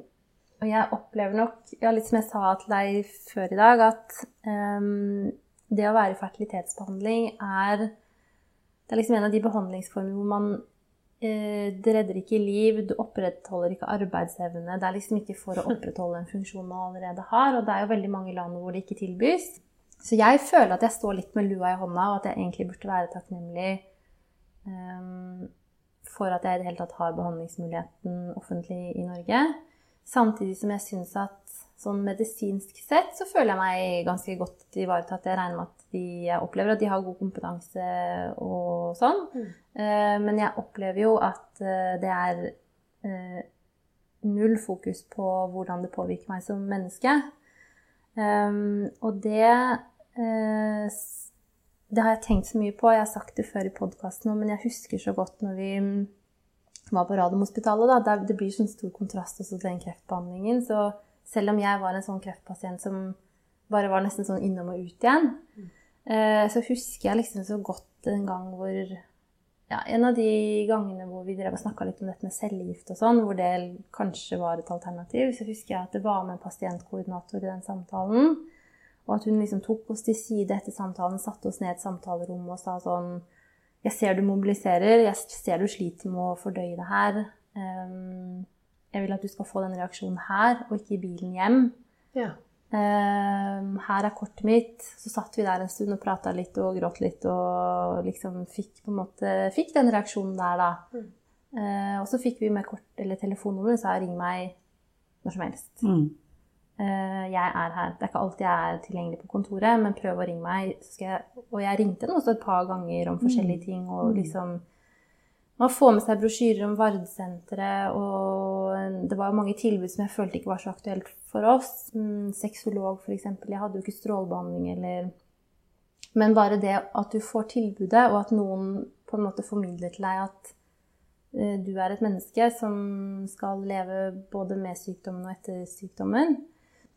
og jeg opplever nok, ja, litt som jeg sa til deg før i dag, at um, det å være i fertilitetsbehandling er Det er liksom en av de behandlingsformene hvor man uh, Det redder ikke liv, du opprettholder ikke arbeidsevne. Det er liksom ikke for å opprettholde en funksjon man allerede har. Og det er jo veldig mange land hvor det ikke tilbys. Så jeg føler at jeg står litt med lua i hånda, og at jeg egentlig burde være takknemlig um, for at jeg i det hele tatt har behandlingsmuligheten offentlig i Norge. Samtidig som jeg syns at sånn medisinsk sett så føler jeg meg ganske godt ivaretatt. Jeg regner med at de, jeg opplever at de har god kompetanse og sånn. Mm. Uh, men jeg opplever jo at uh, det er uh, null fokus på hvordan det påvirker meg som menneske. Og det Det har jeg tenkt så mye på. Jeg har sagt det før i podkasten, men jeg husker så godt når vi var på Radiumhospitalet, da, det blir sånn stor kontrast også til den kreftbehandlingen. Så selv om jeg var en sånn kreftpasient som bare var nesten sånn innom og ut igjen, mm. så husker jeg liksom så godt en gang hvor ja, En av de gangene hvor vi drev og snakka litt om dette med cellegift og sånn, hvor det kanskje var et alternativ, så husker jeg at det var med en pasientkoordinator i den samtalen. Og at hun liksom tok oss til side etter samtalen, satte oss ned i et samtalerom og sa sånn jeg ser du mobiliserer, jeg ser du sliter med å fordøye det her. Um, jeg vil at du skal få den reaksjonen her, og ikke i bilen hjem. Ja. Um, her er kortet mitt. Så satt vi der en stund og prata litt og gråt litt og liksom fikk på en måte fikk den reaksjonen der, da. Mm. Uh, og så fikk vi med kort eller telefonnummer, så ring meg når som helst. Mm. Eh, jeg er her. Det er ikke alltid jeg er tilgjengelig på kontoret, men prøv å ringe meg. Jeg, og jeg ringte henne også et par ganger om forskjellige mm. ting. og mm. liksom man får med seg brosjyrer om Vardsenteret, og det var mange tilbud som jeg følte ikke var så aktuelt for oss. Mm, sexolog, f.eks. Jeg hadde jo ikke strålebehandling eller Men bare det at du får tilbudet, og at noen på en måte formidler til deg at eh, du er et menneske som skal leve både med sykdommen og etter sykdommen.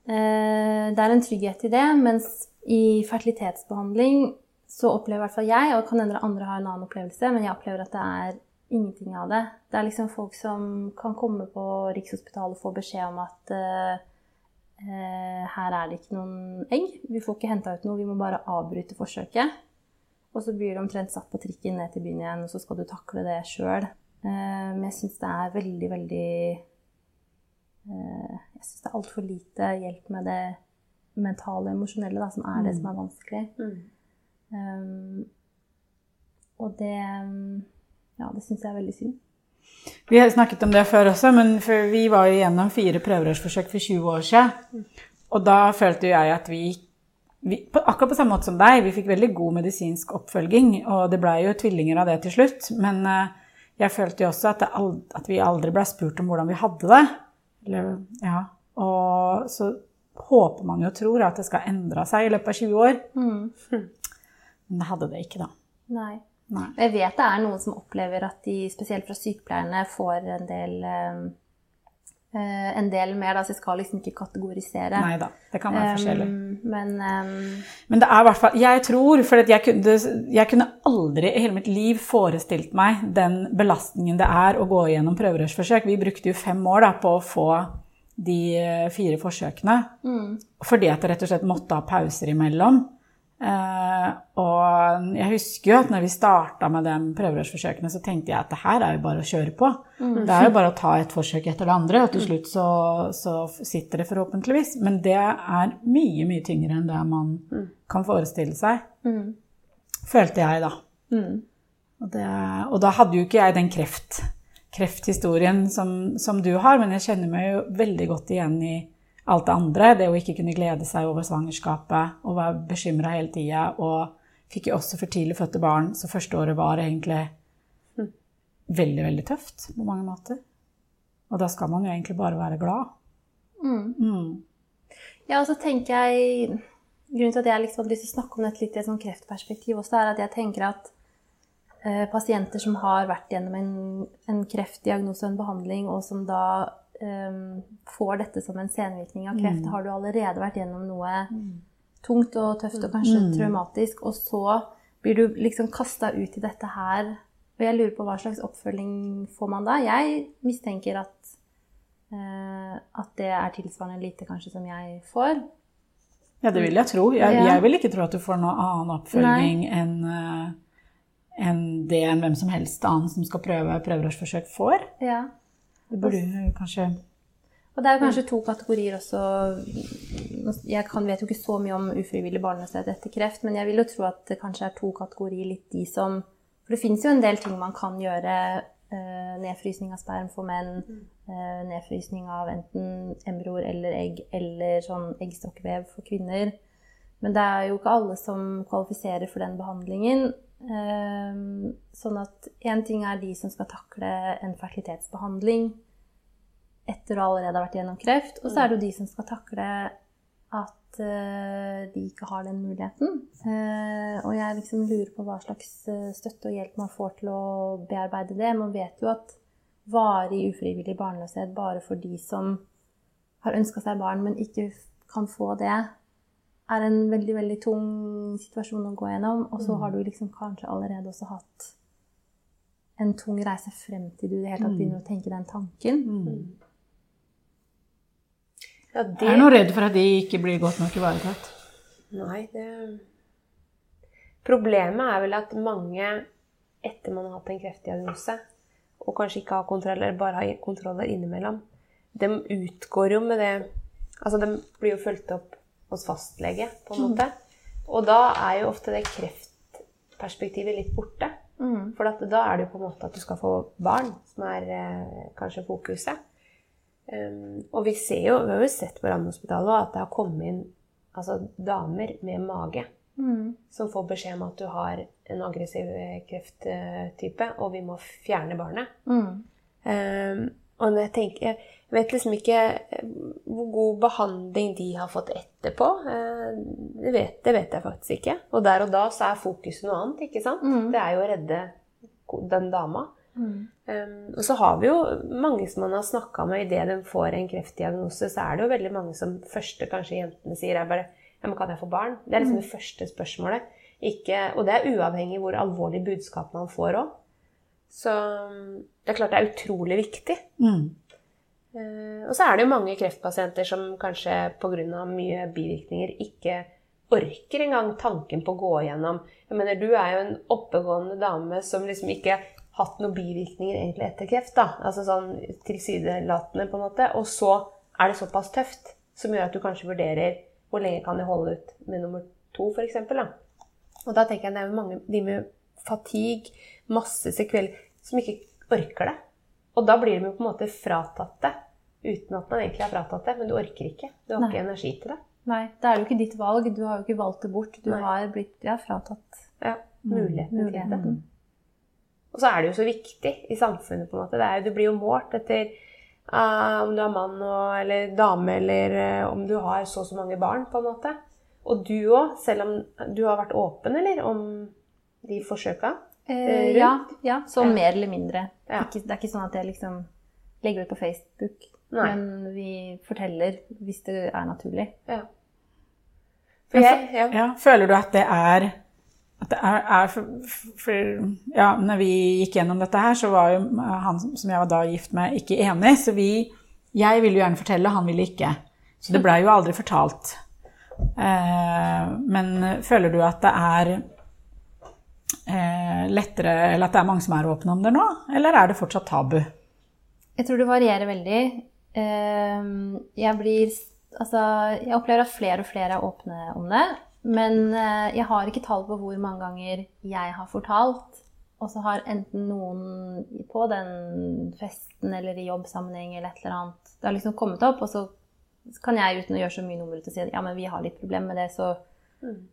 Eh, det er en trygghet i det, mens i fertilitetsbehandling så opplever i hvert fall jeg, og kan hende andre har en annen opplevelse, men jeg opplever at det er ingenting av det. Det er liksom folk som kan komme på Rikshospitalet og få beskjed om at uh, her er det ikke noen egg. Vi får ikke henta ut noe, vi må bare avbryte forsøket. Og så blir du omtrent satt på trikken ned til byen igjen, og så skal du takle det sjøl. Uh, men jeg syns det er veldig, veldig Jeg syns det er altfor lite hjelp med det mentale og emosjonelle, da, som er det mm. som er vanskelig. Mm. Um, og det Ja, det syns jeg er veldig synd. Vi har snakket om det før også, men vi var jo gjennom fire prøverørsforsøk for 20 år siden. Og da følte jeg at vi, vi Akkurat på samme måte som deg, vi fikk veldig god medisinsk oppfølging. Og det blei jo tvillinger av det til slutt. Men eh, jeg følte jo også at, aldri, at vi aldri ble spurt om hvordan vi hadde det. Eller, ja. Og så håper man jo og tror at det skal endre seg i løpet av 20 år. Mm. Men det hadde det ikke, da. Nei. Nei. Jeg vet det er noen som opplever at de, spesielt fra sykepleierne, får en del uh, en del mer, da, så jeg skal liksom ikke kategorisere. Nei da, det kan være forskjellig. Um, men, um, men, det er i hvert fall Jeg tror, for jeg kunne, jeg kunne, aldri i hele mitt liv forestilt meg den belastningen det er å gå gjennom prøverørsforsøk. Vi brukte jo fem år da, på å få de eh, fire forsøkene. Mm. Fordi at det rett og slett måtte ha pauser imellom. Uh, og jeg husker jo at når vi starta med de prøverørsforsøkene, så tenkte jeg at det her er jo bare å kjøre på. Mm. Det er jo bare å ta et forsøk etter det andre, og til slutt så, så sitter det forhåpentligvis. Men det er mye, mye tyngre enn det man mm. kan forestille seg. Mm. Følte jeg, da. Mm. Og, det, og, da hadde jo ikke jeg den kreft, krefthistorien som, som du har, men jeg kjenner meg jo veldig godt igjen i alt det andre. Det å ikke kunne glede seg over svangerskapet og være bekymra hele tida. Og fikk jo også for tidlig fødte barn, så første året var egentlig hm, veldig, veldig tøft på mange måter. Og da skal man jo egentlig bare være glad. Mm. Mm. Ja, og så tenker jeg Grunnen til at jeg liksom hadde lyst til å snakke om dette litt i et sånn kreftperspektiv, også er at jeg tenker at eh, pasienter som har vært gjennom en, en kreftdiagnose og en behandling, og som da um, får dette som en senvirkning av kreft, mm. har du allerede vært gjennom noe mm. tungt og tøft og kanskje mm. traumatisk, og så blir du liksom kasta ut i dette her. Og jeg lurer på hva slags oppfølging får man da? Jeg mistenker at, uh, at det er tilsvarende lite kanskje som jeg får. Ja, det vil jeg tro. Jeg, ja. jeg vil ikke tro at du får noe annen oppfølging enn uh, enn det enn hvem som helst annen som skal prøve prøverørsforsøk, får. Ja. Det burde kanskje og det er jo kanskje to kategorier også. Jeg kan, vet jo ikke så mye om ufrivillig barnløshet etter kreft, men jeg vil jo tro at det kanskje er to kategorier litt de som For det fins jo en del ting man kan gjøre. Eh, nedfrysning av sperm for menn. Eh, nedfrysning av enten embryoer eller egg, eller sånn eggstokkvev for kvinner. Men det er jo ikke alle som kvalifiserer for den behandlingen. Ehm, sånn at én ting er de som skal takle en fertilitetsbehandling etter å allerede ha vært gjennom kreft, og så er det jo de som skal takle at eh, de ikke har den muligheten. Eh, og jeg liksom lurer på hva slags eh, støtte og hjelp man får til å bearbeide det. Man vet jo at varig ufrivillig barnløshet bare for de som har ønska seg barn, men ikke kan få det, er en veldig, veldig tung situasjon å gå gjennom. Og så har du liksom kanskje allerede også hatt en tung reise frem til du i det hele tatt begynner å tenke den tanken. Mm. Ja, det... Jeg er nå redd for at de ikke blir godt nok ivaretatt. Nei, det Problemet er vel at mange, etter man har hatt en kreftdiagnose, og kanskje ikke har kontroll, eller bare har kontroller innimellom, de utgår jo med det Altså, de blir jo fulgt opp hos fastlege, på en måte. Og da er jo ofte det kreftperspektivet litt borte. Mm. For da er det jo på en måte at du skal få barn, som er eh, kanskje fokuset. Um, og vi ser jo, vi har jo sett på Randhospitalet at det har kommet inn altså, damer med mage mm. som får beskjed om at du har en aggressiv krefttype, og vi må fjerne barnet. Mm. Um, og jeg, tenker, vet liksom ikke eh, hvor god behandling de har fått etterpå. Eh, det vet, det vet, jeg faktisk ikke. Og der og da så er fokuset noe annet. ikke sant? Mm. Det er jo å redde den dama. Um, og så har vi jo mange som man har snakka med idet de får en kreftdiagnose, så er det jo veldig mange som første kanskje jentene sier er bare ja, men kan jeg få barn? Det er liksom det første spørsmålet. Ikke, og det er uavhengig hvor alvorlig budskap man får òg. Så det er klart det er utrolig viktig. Mm. Eh, og så er det jo mange kreftpasienter som kanskje pga. mye bivirkninger ikke orker engang tanken på å gå igjennom Jeg mener, du er jo en oppegående dame som liksom ikke hatt noen bivirkninger egentlig etter kreft. da, Altså sånn Tilsidelatende, på en måte. Og så er det såpass tøft som gjør at du kanskje vurderer hvor lenge kan jeg holde ut med nummer to, f.eks. Og da tenker jeg det er mange de med fatigue, masse sekveller, som ikke orker det. Og da blir de jo på en måte fratatt det uten at man egentlig har fratatt det. Men du orker ikke. Du har Nei. ikke energi til det. Nei, det er jo ikke ditt valg. Du har jo ikke valgt det bort. Du Nei. har blitt ja, fratatt Ja, muligheten til det. Og så er det jo så viktig i samfunnet. på en måte. Det jo- du blir jo målt etter uh, om du er mann og, eller dame, eller uh, om du har så og så mange barn. på en måte. Og du òg, selv om du har vært åpen eller, om de forsøka. Eh, rundt? ja, ja, så Ja. mer eller mindre. Ja. Ikke, det er ikke sånn at jeg liksom legger ut på Facebook, Nei. men vi forteller hvis det er naturlig. Ja. For jeg, ja. Ja, føler du at det er at det er, er for, for Ja, når vi gikk gjennom dette her, så var jo han som jeg var da gift med, ikke enig. Så vi Jeg ville jo gjerne fortelle, han ville ikke. Så det blei jo aldri fortalt. Eh, men føler du at det er eh, lettere Eller at det er mange som er åpne om det nå? Eller er det fortsatt tabu? Jeg tror det varierer veldig. Ehm, Jeg blir Altså, jeg opplever at flere og flere er åpne om det. Men eh, jeg har ikke tall på hvor mange ganger jeg har fortalt. Og så har enten noen på den festen eller i jobbsammenheng eller et eller annet Det har liksom kommet opp, og så kan jeg uten å gjøre så mye nummer ut og si at ja, men vi har litt problemer med det, så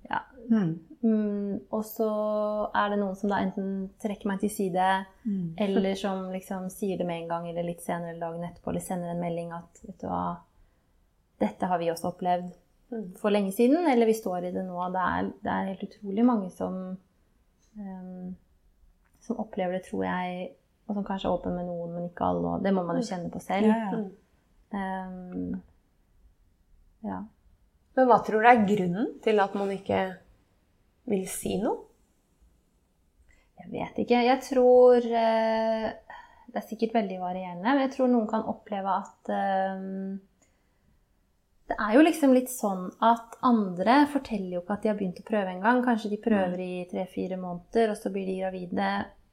ja. Mm, og så er det noen som da enten trekker meg til side, eller som liksom sier det med en gang, eller litt senere eller dagen etterpå, eller sender en melding at vet du hva, dette har vi også opplevd for lenge siden, eller vi står i det nå. Det er, det er helt utrolig mange som, um, som opplever det, tror jeg, og som kanskje er åpen med noen, men ikke alle. Og det må man jo kjenne på selv. Ja, ja. Um, ja. Men hva tror du er grunnen til at man ikke vil si noe? Jeg vet ikke. Jeg tror eh, Det er sikkert veldig varierende. Men jeg tror noen kan oppleve at eh, Det er jo liksom litt sånn at andre forteller jo ikke at de har begynt å prøve engang. Kanskje de prøver i tre-fire måneder, og så blir de gravide.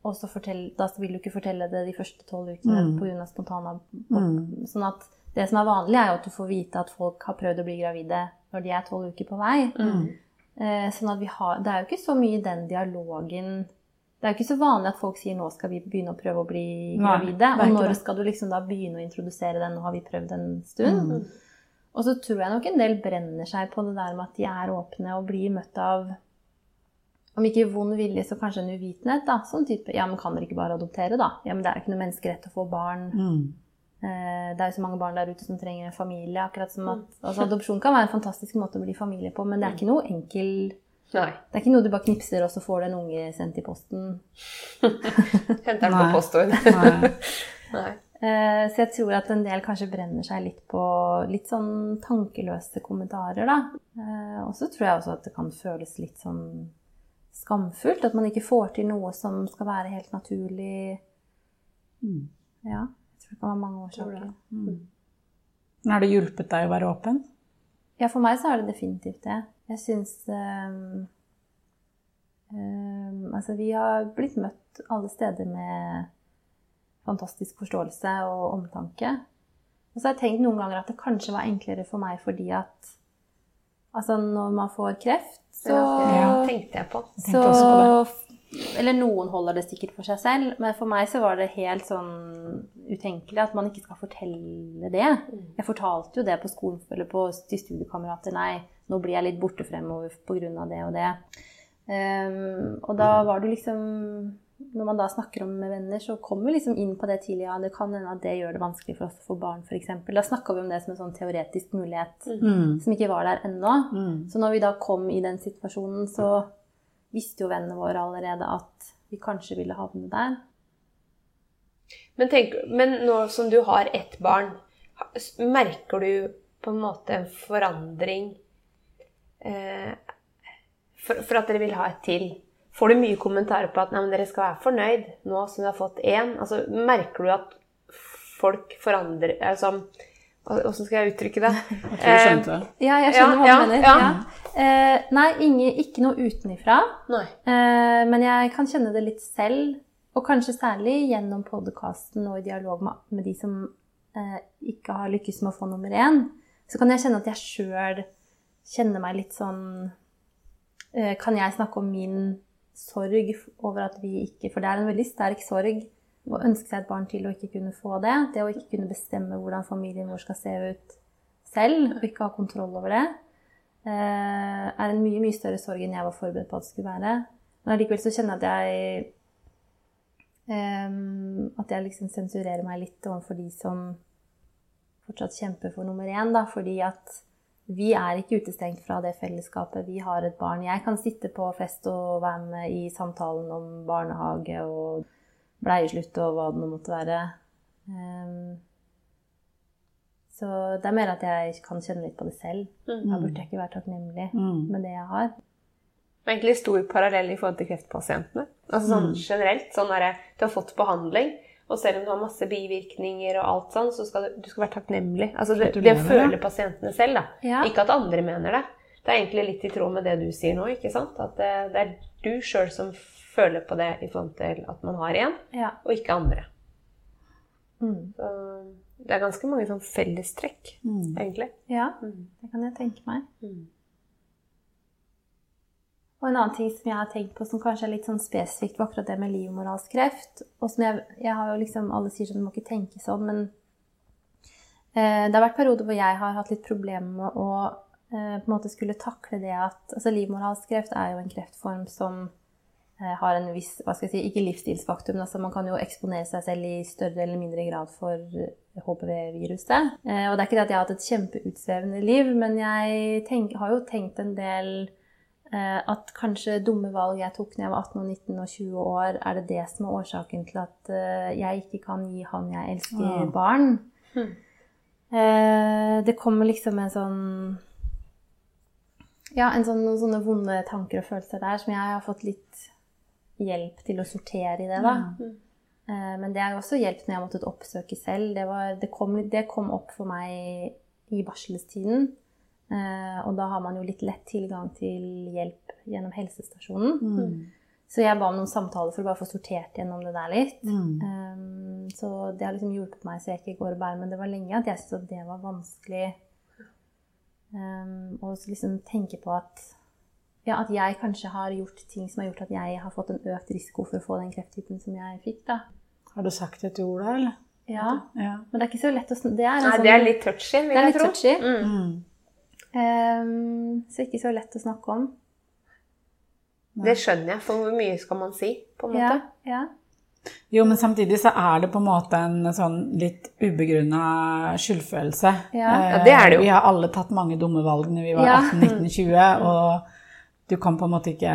Og så fortell, da vil du ikke fortelle det de første tolv ukene Mm. pga. spontanabort. Sånn at det som er vanlig, er jo at du får vite at folk har prøvd å bli gravide når de er tolv uker på vei. Eh, Sånn at vi har, Det er jo ikke så mye den dialogen Det er jo ikke så vanlig at folk sier 'nå skal vi begynne å prøve å bli gravide'. Og når skal du liksom da begynne å introdusere den? Nå har vi prøvd en stund. Mm. Og så tror jeg nok en del brenner seg på det der med at de er åpne og blir møtt av om ikke vond vilje, så kanskje en uvitenhet. da, Sånn type 'ja, men kan dere ikke bare adoptere', da? Ja, men det er jo ikke noe menneskerett å få barn. Mm. Eh, Det er jo så mange barn der ute som trenger en familie. akkurat som at, Mm. altså Adopsjon kan være en fantastisk måte å bli familie på, men det er ikke noe enkel Nei. det er ikke noe du bare knipser, og så får du en unge sendt i posten. Henter den på postord. Eh, Så jeg tror at en del kanskje brenner seg litt på litt sånn tankeløse kommentarer, da. Eh, Og så tror jeg også at det kan føles litt sånn skamfullt. At man ikke får til noe som skal være helt naturlig. Mm. Ja. Jeg det kan være mange årsaker. Men Har det hjulpet deg å være åpen? Ja, for meg så er det definitivt det. Jeg syns um, um, Altså, vi har blitt møtt alle steder med fantastisk forståelse og omtanke. Og så har jeg tenkt noen ganger at det kanskje var enklere for meg fordi at Altså, når man får kreft, så Ja, tenkte jeg på. tenkte så, Eller noen holder det sikkert for seg selv, men for meg så var det helt sånn utenkelig at man ikke skal fortelle det. Jeg fortalte jo det på skolen eller på, til studiekamerater. Nei, nå blir jeg litt borte fremover pga. det og det. Um, og da var det liksom Når man da snakker om med venner, så kommer vi liksom inn på det tidlig. Ja, det kan hende at det gjør det vanskelig for oss å få barn, f.eks. Da snakka vi om det som en sånn teoretisk mulighet Mm. som ikke var der ennå. Mm. Så når vi da kom i den situasjonen, så visste jo vennene våre allerede at vi kanskje ville havne der. Men, tenk, men nå som du har ett barn, merker du på en måte en forandring eh, for, for at dere vil ha et til? Får du mye kommentarer på at nei, men dere skal være fornøyd nå som du har fått én? Altså, merker du at folk forandrer altså, Åssen skal jeg uttrykke det? Jeg tror du skjønte det. Ja, jeg skjønner Ja, hva ja, du mener. ja. Eh, nei, ingen, ikke noe utenifra. Nei. Eh, men jeg kan kjenne det litt selv, og kanskje særlig gjennom podkasten og i dialog med, med de som eh, ikke har lykkes med å få nummer én. Så kan jeg kjenne at jeg sjøl kjenner meg litt sånn eh, Kan jeg snakke om min sorg over at vi ikke For det er en veldig sterk sorg å ønske seg et barn til og ikke kunne få det. Det å ikke kunne bestemme hvordan familien vår skal se ut selv, og ikke ha kontroll over det, er en mye, mye større sorg enn jeg var forberedt på at det skulle være. Men allikevel så kjenner jeg at jeg ehm, At jeg liksom sensurerer meg litt overfor de som fortsatt kjemper for nummer én, da, fordi at vi er ikke utestengt fra det fellesskapet. Vi har et barn. Jeg kan sitte på fest og være med i samtalen om barnehage og bleieslutt og hva det nå måtte være. Så det er mer at jeg kan kjenne litt på det selv. Da burde jeg ikke være takknemlig Mm. med det jeg har. Det er egentlig stor parallell i forhold til kreftpasientene. Altså sånn generelt. Sånn der, du har fått behandling, og selv om du har masse bivirkninger og alt sånn, så skal du, du skal være takknemlig. Altså det, det føler pasientene selv, da. Ja. Ikke at andre mener det. Det er egentlig litt i tråd med det du sier nå, ikke sant? At det, det er du sjøl som føler på det i forhold til at man har én, Ja. og ikke andre. Mm. Så det er ganske mange sånn fellestrekk, Mm. egentlig. ja, Mm. det kan jeg tenke meg. Mm. Og en annen ting som jeg har tenkt på som kanskje er litt sånn spesifikt, var akkurat det med livmorhalskreft. Og som jeg, jeg har jo liksom, Alle sier sånn, du må ikke tenke sånn, men eh, det har vært perioder hvor jeg har hatt litt problemer med å eh, på en måte skulle takle det at altså Livmorhalskreft er jo en kreftform som eh, har en viss hva skal jeg si, Ikke livsstilsfaktum, altså man kan jo eksponere seg selv i større eller mindre grad for HPV-viruset. Eh, og det er ikke det at jeg har hatt et kjempeutsvevende liv, men jeg tenk, har jo tenkt en del eh, at kanskje dumme valg jeg tok når jeg var 18, og 19 og 20 år, er det det som er årsaken til at eh, jeg ikke kan gi han jeg elsker, Ah. barn. Hmm. Eh, det kommer liksom en sånn Ja, en sånn, noen sånne vonde tanker og følelser der som jeg har fått litt hjelp til å sortere i det, da. Mm. Eh, Men det har også hjulpet når jeg har måttet oppsøke selv. Det, var, det, kom, det kom opp for meg i barselstiden. Eh, Og da har man jo litt lett tilgang til hjelp gjennom helsestasjonen. Mm. Så jeg ba om noen samtaler for å bare få sortert gjennom det der litt. Mm. Um, så det har liksom hjulpet meg så jeg ikke går og bærer. Men det var lenge at jeg syntes det var vanskelig å liksom tenke på at ja, at jeg kanskje har gjort ting som har gjort at jeg har fått en økt risiko for å få den krefttypen som jeg fikk. da. Har du sagt et ord da, eller? Ja, Ja. Men det er ikke så lett å snakke. Det er, Nei, sånn, det er litt touchy, vil det er jeg litt tro. touchy. Mm. Mm. Um, så ikke så lett å snakke om. Det skjønner jeg, for hvor mye skal man si, på en måte? ja. Jo, men samtidig så er det på en måte en sånn litt ubegrunna skyldfølelse. Ja. Ja, det er det jo. Eh, Vi har alle tatt mange dumme valg når vi var Ja. 18-19-20, og du kan på en måte ikke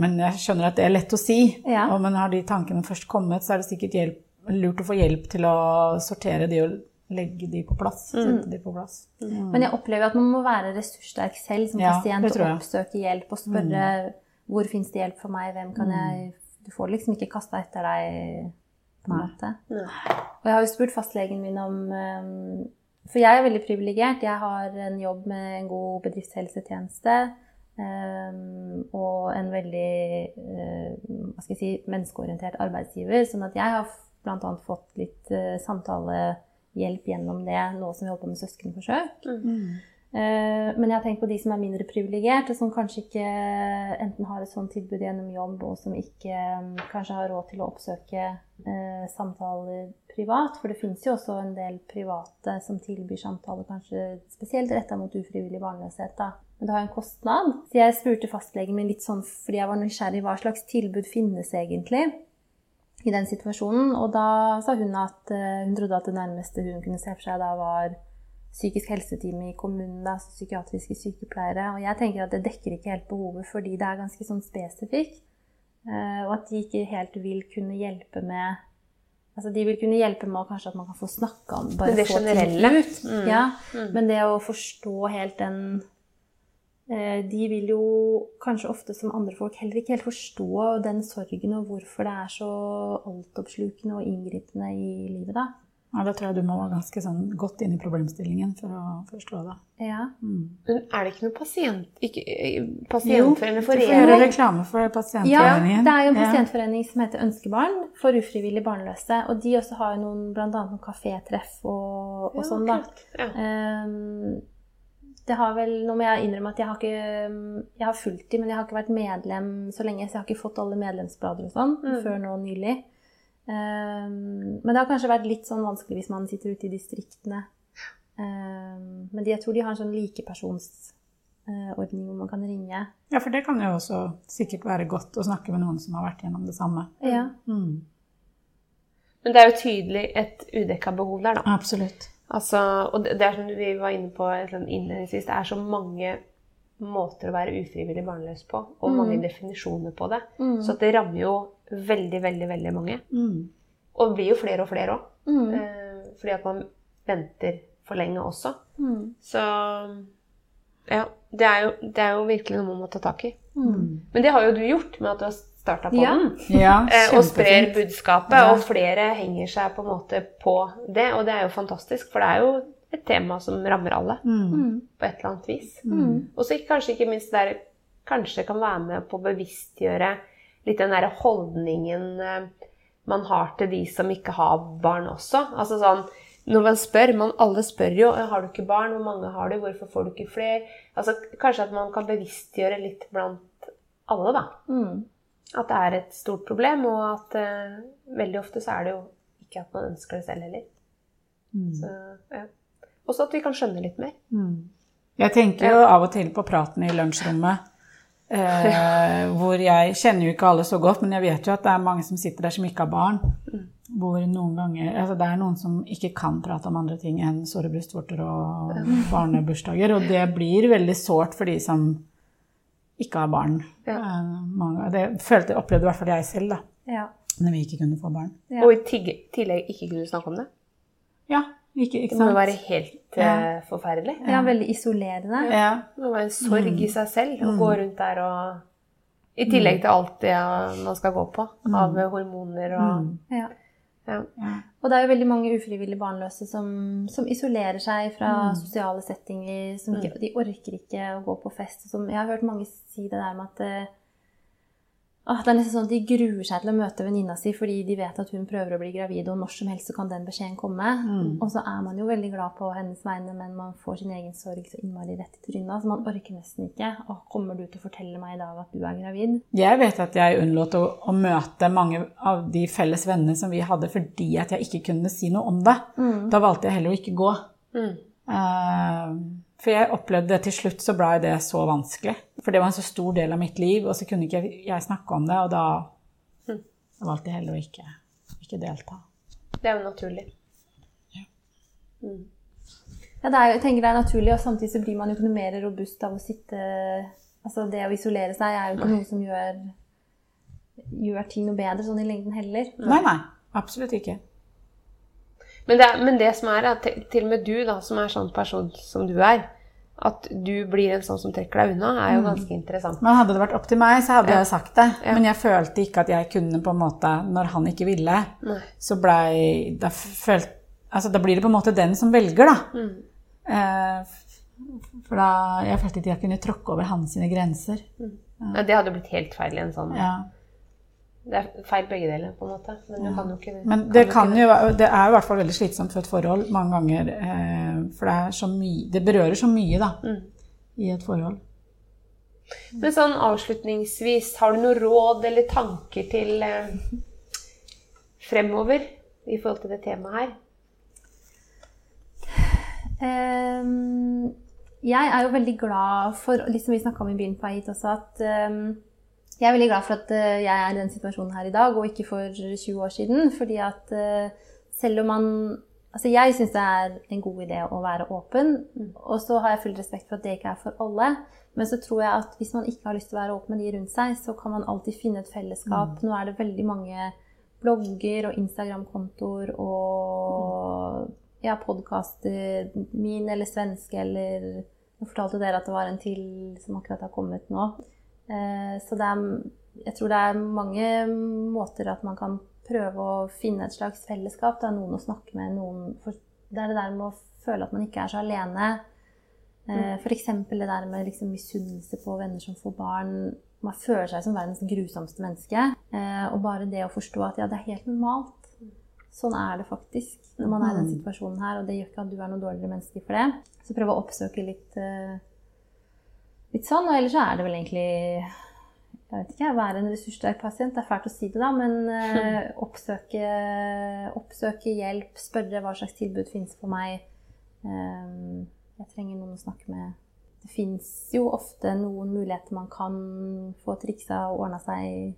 Men jeg skjønner at det er lett å si. Ja. Og, men har de tankene først kommet, så er det sikkert hjelp, lurt å få hjelp til å sortere de og legge de på plass. Sette de på plass. Mm. Men jeg opplever at man må være ressurssterk selv som Ja, pasient og oppsøke hjelp og spørre hvor fins det hjelp for meg, hvem kan jeg Du får liksom ikke kasta etter deg, på en måte. Og jeg har jo spurt fastlegen min om um, For jeg er veldig privilegert. Jeg har en jobb med en god bedriftshelsetjeneste. Um, og en veldig uh, hva skal jeg si, menneskeorientert arbeidsgiver. Sånn at jeg har bl.a. fått litt uh, samtalehjelp gjennom det nå som vi holder på med søskenforsøk. Eh, Men jeg har tenkt på de som er mindre privilegert, og som kanskje ikke enten har et sånt tilbud gjennom jobb, og som ikke um, kanskje har råd til å oppsøke samtaler privat. For det finnes jo også en del private som tilbyr samtaler, kanskje spesielt retta mot ufrivillig barnløshet. da. Men det har en kostnad. Så jeg spurte fastlegen min litt sånn fordi jeg var nysgjerrig hva slags tilbud finnes egentlig i den situasjonen. Og da sa hun at eh, hun trodde at det nærmeste hun kunne se for seg da var psykisk helsetime i kommunen, da, altså psykiatriske sykepleiere. Og jeg tenker at det dekker ikke helt behovet fordi det er ganske sånn spesifikt. eh, Og at de ikke helt vil kunne hjelpe med Altså, de vil kunne hjelpe med kanskje at man kan få snakka om bare det ting generelle. ut. Ja, Men det å forstå helt den De vil jo kanskje ofte som andre folk heller ikke helt forstå den sorgen og hvorfor det er så altoppslukende og inngripende i livet, da. Ja, da tror jeg du må være ganske sånn godt inn i problemstillingen for å forstå det. Ja. Mm. Er det ikke noe pasient... Ikke, eh, Jo, pasientforening du får gjøre reklame for Pasientforeningen. Ja, det er jo en pasientforening som heter Ønskebarn for ufrivillig barnløse. Og de også har jo noen, annet noen kafétreff og, og sånn, da. Klart. Ja. Ehm, det har vel, Nå må jeg innrømme at jeg har ikke Jeg har fulgt dem, men jeg har ikke vært medlem så lenge, så jeg har ikke fått alle medlemsblader og sånn Mm. før nå nylig. Um, men det har kanskje vært litt sånn vanskelig hvis man sitter ute i distriktene. Um, men de, jeg tror de har en sånn likepersonsordning hvor man kan ringe. Ja, for det kan jo også sikkert være godt å snakke med noen som har vært gjennom det samme. Ja. Mm. Men det er jo tydelig et udekka behov der, da. Absolutt. Altså, og det det er som vi var inne på sånn innledningsvis, det er så mange måter å være ufrivillig barnløs på, og mange definisjoner på det. Mm. Så det rammer jo veldig, veldig, veldig mange. Mm. Og det blir jo flere og flere òg. Mm. Eh, fordi at man venter for lenge også. Mm. Så ja, det er, jo, det er jo virkelig noe man må ta tak i. Mm. Men det har jo du gjort med at du har starta på Ja. den. Ja, Eh, og sprer budskapet, Ja. og flere henger seg på en måte på det. Og det er jo fantastisk, for det er jo et tema som rammer alle Mm. Mm. på et eller annet vis. Mm. Og så kanskje ikke minst der kanskje kan være med på å bevisstgjøre litt den derre holdningen eh, man har til de som ikke har barn også. Altså sånn når man spør, man alle spør jo har du ikke barn, hvor mange har du, hvorfor får du ikke flere? Altså Kanskje at man kan bevisstgjøre litt blant alle, da. Mm. At det er et stort problem, og at eh, veldig ofte så er det jo ikke at man ønsker det selv heller. Mm. Så, ja. Også at vi kan skjønne litt mer. Mm. Jeg tenker jo av og til på praten i lunsjrommet, eh, hvor jeg kjenner jo ikke alle så godt, men jeg vet jo at det er mange som sitter der som ikke har barn. Hvor noen ganger, altså Det er noen som ikke kan prate om andre ting enn såre brystvorter og barnebursdager, og det blir veldig sårt for de som ikke har barn. Ja. Eh, mange, det følte, opplevde i hvert fall jeg selv da, Ja. når vi ikke kunne få barn. Ja. Og i tillegg ikke kunne snakke om det. Ja, ikke, ikke Det må være helt uh, forferdelig. ja, veldig isolerende. Ja. Det må være en sorg i seg selv å Mm. gå rundt der og I tillegg til alt det man skal gå på av hormoner og Mm. Ja. Og det er jo veldig mange ufrivillig barnløse som, som isolerer seg fra sosiale settinger. Som ikke, De orker ikke å gå på fest. Som, jeg har hørt mange si det der med at ah, Det er nesten sånn at de gruer seg til å møte venninna si fordi de vet at hun prøver å bli gravid, og når som helst så kan den beskjeden komme. Mm. Og så er man jo veldig glad på hennes vegne, men man får sin egen sorg så innmari rett i trynet. Så man orker nesten ikke. Og kommer du til å fortelle meg i dag at du er gravid? Jeg vet at jeg unnlot å, å møte mange av de felles vennene som vi hadde, fordi at jeg ikke kunne si noe om det. Da valgte jeg heller å ikke gå. Mm. Eh, for jeg opplevde til slutt så ble det så vanskelig. For det var en så stor del av mitt liv, og så kunne ikke jeg, snakke om det, og da da valgte jeg heller å ikke, ikke delta. Det er jo naturlig. Ja, det er, jeg tenker det er naturlig, og samtidig så blir man jo ikke noe mer robust av å sitte Altså det å isolere seg er jo ikke noe som gjør, gjør ting noe bedre sånn i lengden heller. Nei, nei. Absolutt ikke. Men det, men det som er, at til, til og med du, da, som er sånn person som du er, at du blir en sånn som trekker deg unna, er jo ganske interessant. Men hadde det vært opp til meg, så hadde Ja. jeg sagt det. Ja. Men jeg følte ikke at jeg kunne på en måte Når han ikke ville, Nei. så blei da, følt, altså, da blir det på en måte den som velger, da. Mm. Eh, for da Jeg følte ikke jeg kunne tråkke over hans sine grenser. Ja. det hadde blitt helt feil i en sånn Ja. Det er feil begge deler, på en måte. Men du kan jo ikke Men det, kan jo, det er jo i hvert fall veldig slitsomt for et forhold mange ganger. Eh, for det, er så det berører så mye da, Mm. i et forhold. Men sånn avslutningsvis, har du noe råd eller tanker til eh, fremover i forhold til det temaet her? Um, jeg er jo veldig glad for, litt som vi snakka om i byen på vei også, at ehm, jeg er veldig glad for at eh, jeg er i den situasjonen her i dag, og ikke for 20 år siden. Fordi at eh, selv om man Altså, jeg syns det er en god idé å være åpen, og så har jeg full respekt for at det ikke er for alle. Men så tror jeg at hvis man ikke har lyst til å være åpen med de rundt seg, så kan man alltid finne et fellesskap. Nå er det veldig mange blogger og Instagram-kontoer og ja, podkaster, min eller svenske eller Nå fortalte dere at det var en til som akkurat har kommet nå. Eh, så er, jeg tror det er mange måter at man kan prøve å finne et slags fellesskap. Det er noen å snakke med, noen Det er det der med å føle at man ikke er så alene. Eh, F.eks. det der med liksom misunnelse på venner som får barn. Man føler seg som verdens grusomste menneske. Eh, og bare det å forstå at ja, det er helt normalt. Sånn er det faktisk når man er i den situasjonen her, og det gjør ikke at du er noe dårligere menneske for det. Så prøv å oppsøke litt, litt sånn. Og ellers så er det vel egentlig jeg vet ikke, være en ressurssterk pasient. Det er fælt å si det, da, men uh, oppsøke, oppsøke, hjelp. Spørre hva slags tilbud finnes for meg. Um, jeg trenger noen å snakke med. Det fins jo ofte noen muligheter man kan få triksa og ordna seg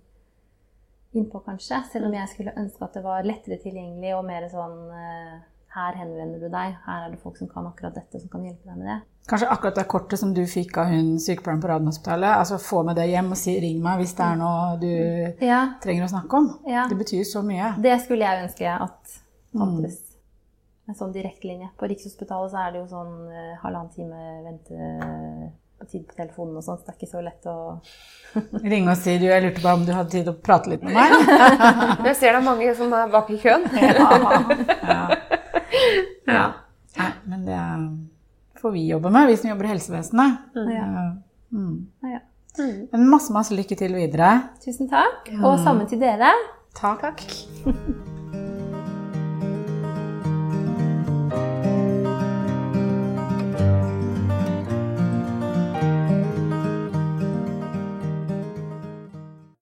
innpå, kanskje. Selv om jeg skulle ønske at det var lettere tilgjengelig og mer sånn uh, her henvender du deg, her er det folk som kan akkurat dette, som kan hjelpe deg med det. Kanskje akkurat det kortet som du fikk av hun sykepleieren på Radiumhospitalet, altså få med det hjem og si 'ring meg' hvis det er noe du ja. trenger å snakke om. Ja. Det betyr så mye. Det skulle jeg ønske at fantes. Mm. En sånn direktelinje. På Rikshospitalet så er det jo sånn uh, halvannen time vente på tid på telefonen og sånn, så det er ikke så lett å Ringe og si du, jeg lurte på om du hadde tid å prate litt med meg. jeg ser det er mange som er bak i køen. ja. ja. ja. Nei, men det får vi jobbe med, vi som jobber i helsevesenet. Ja. Mm. Ja. Men masse, masse lykke til videre. Tusen takk. Og sammen til dere. Takk. takk.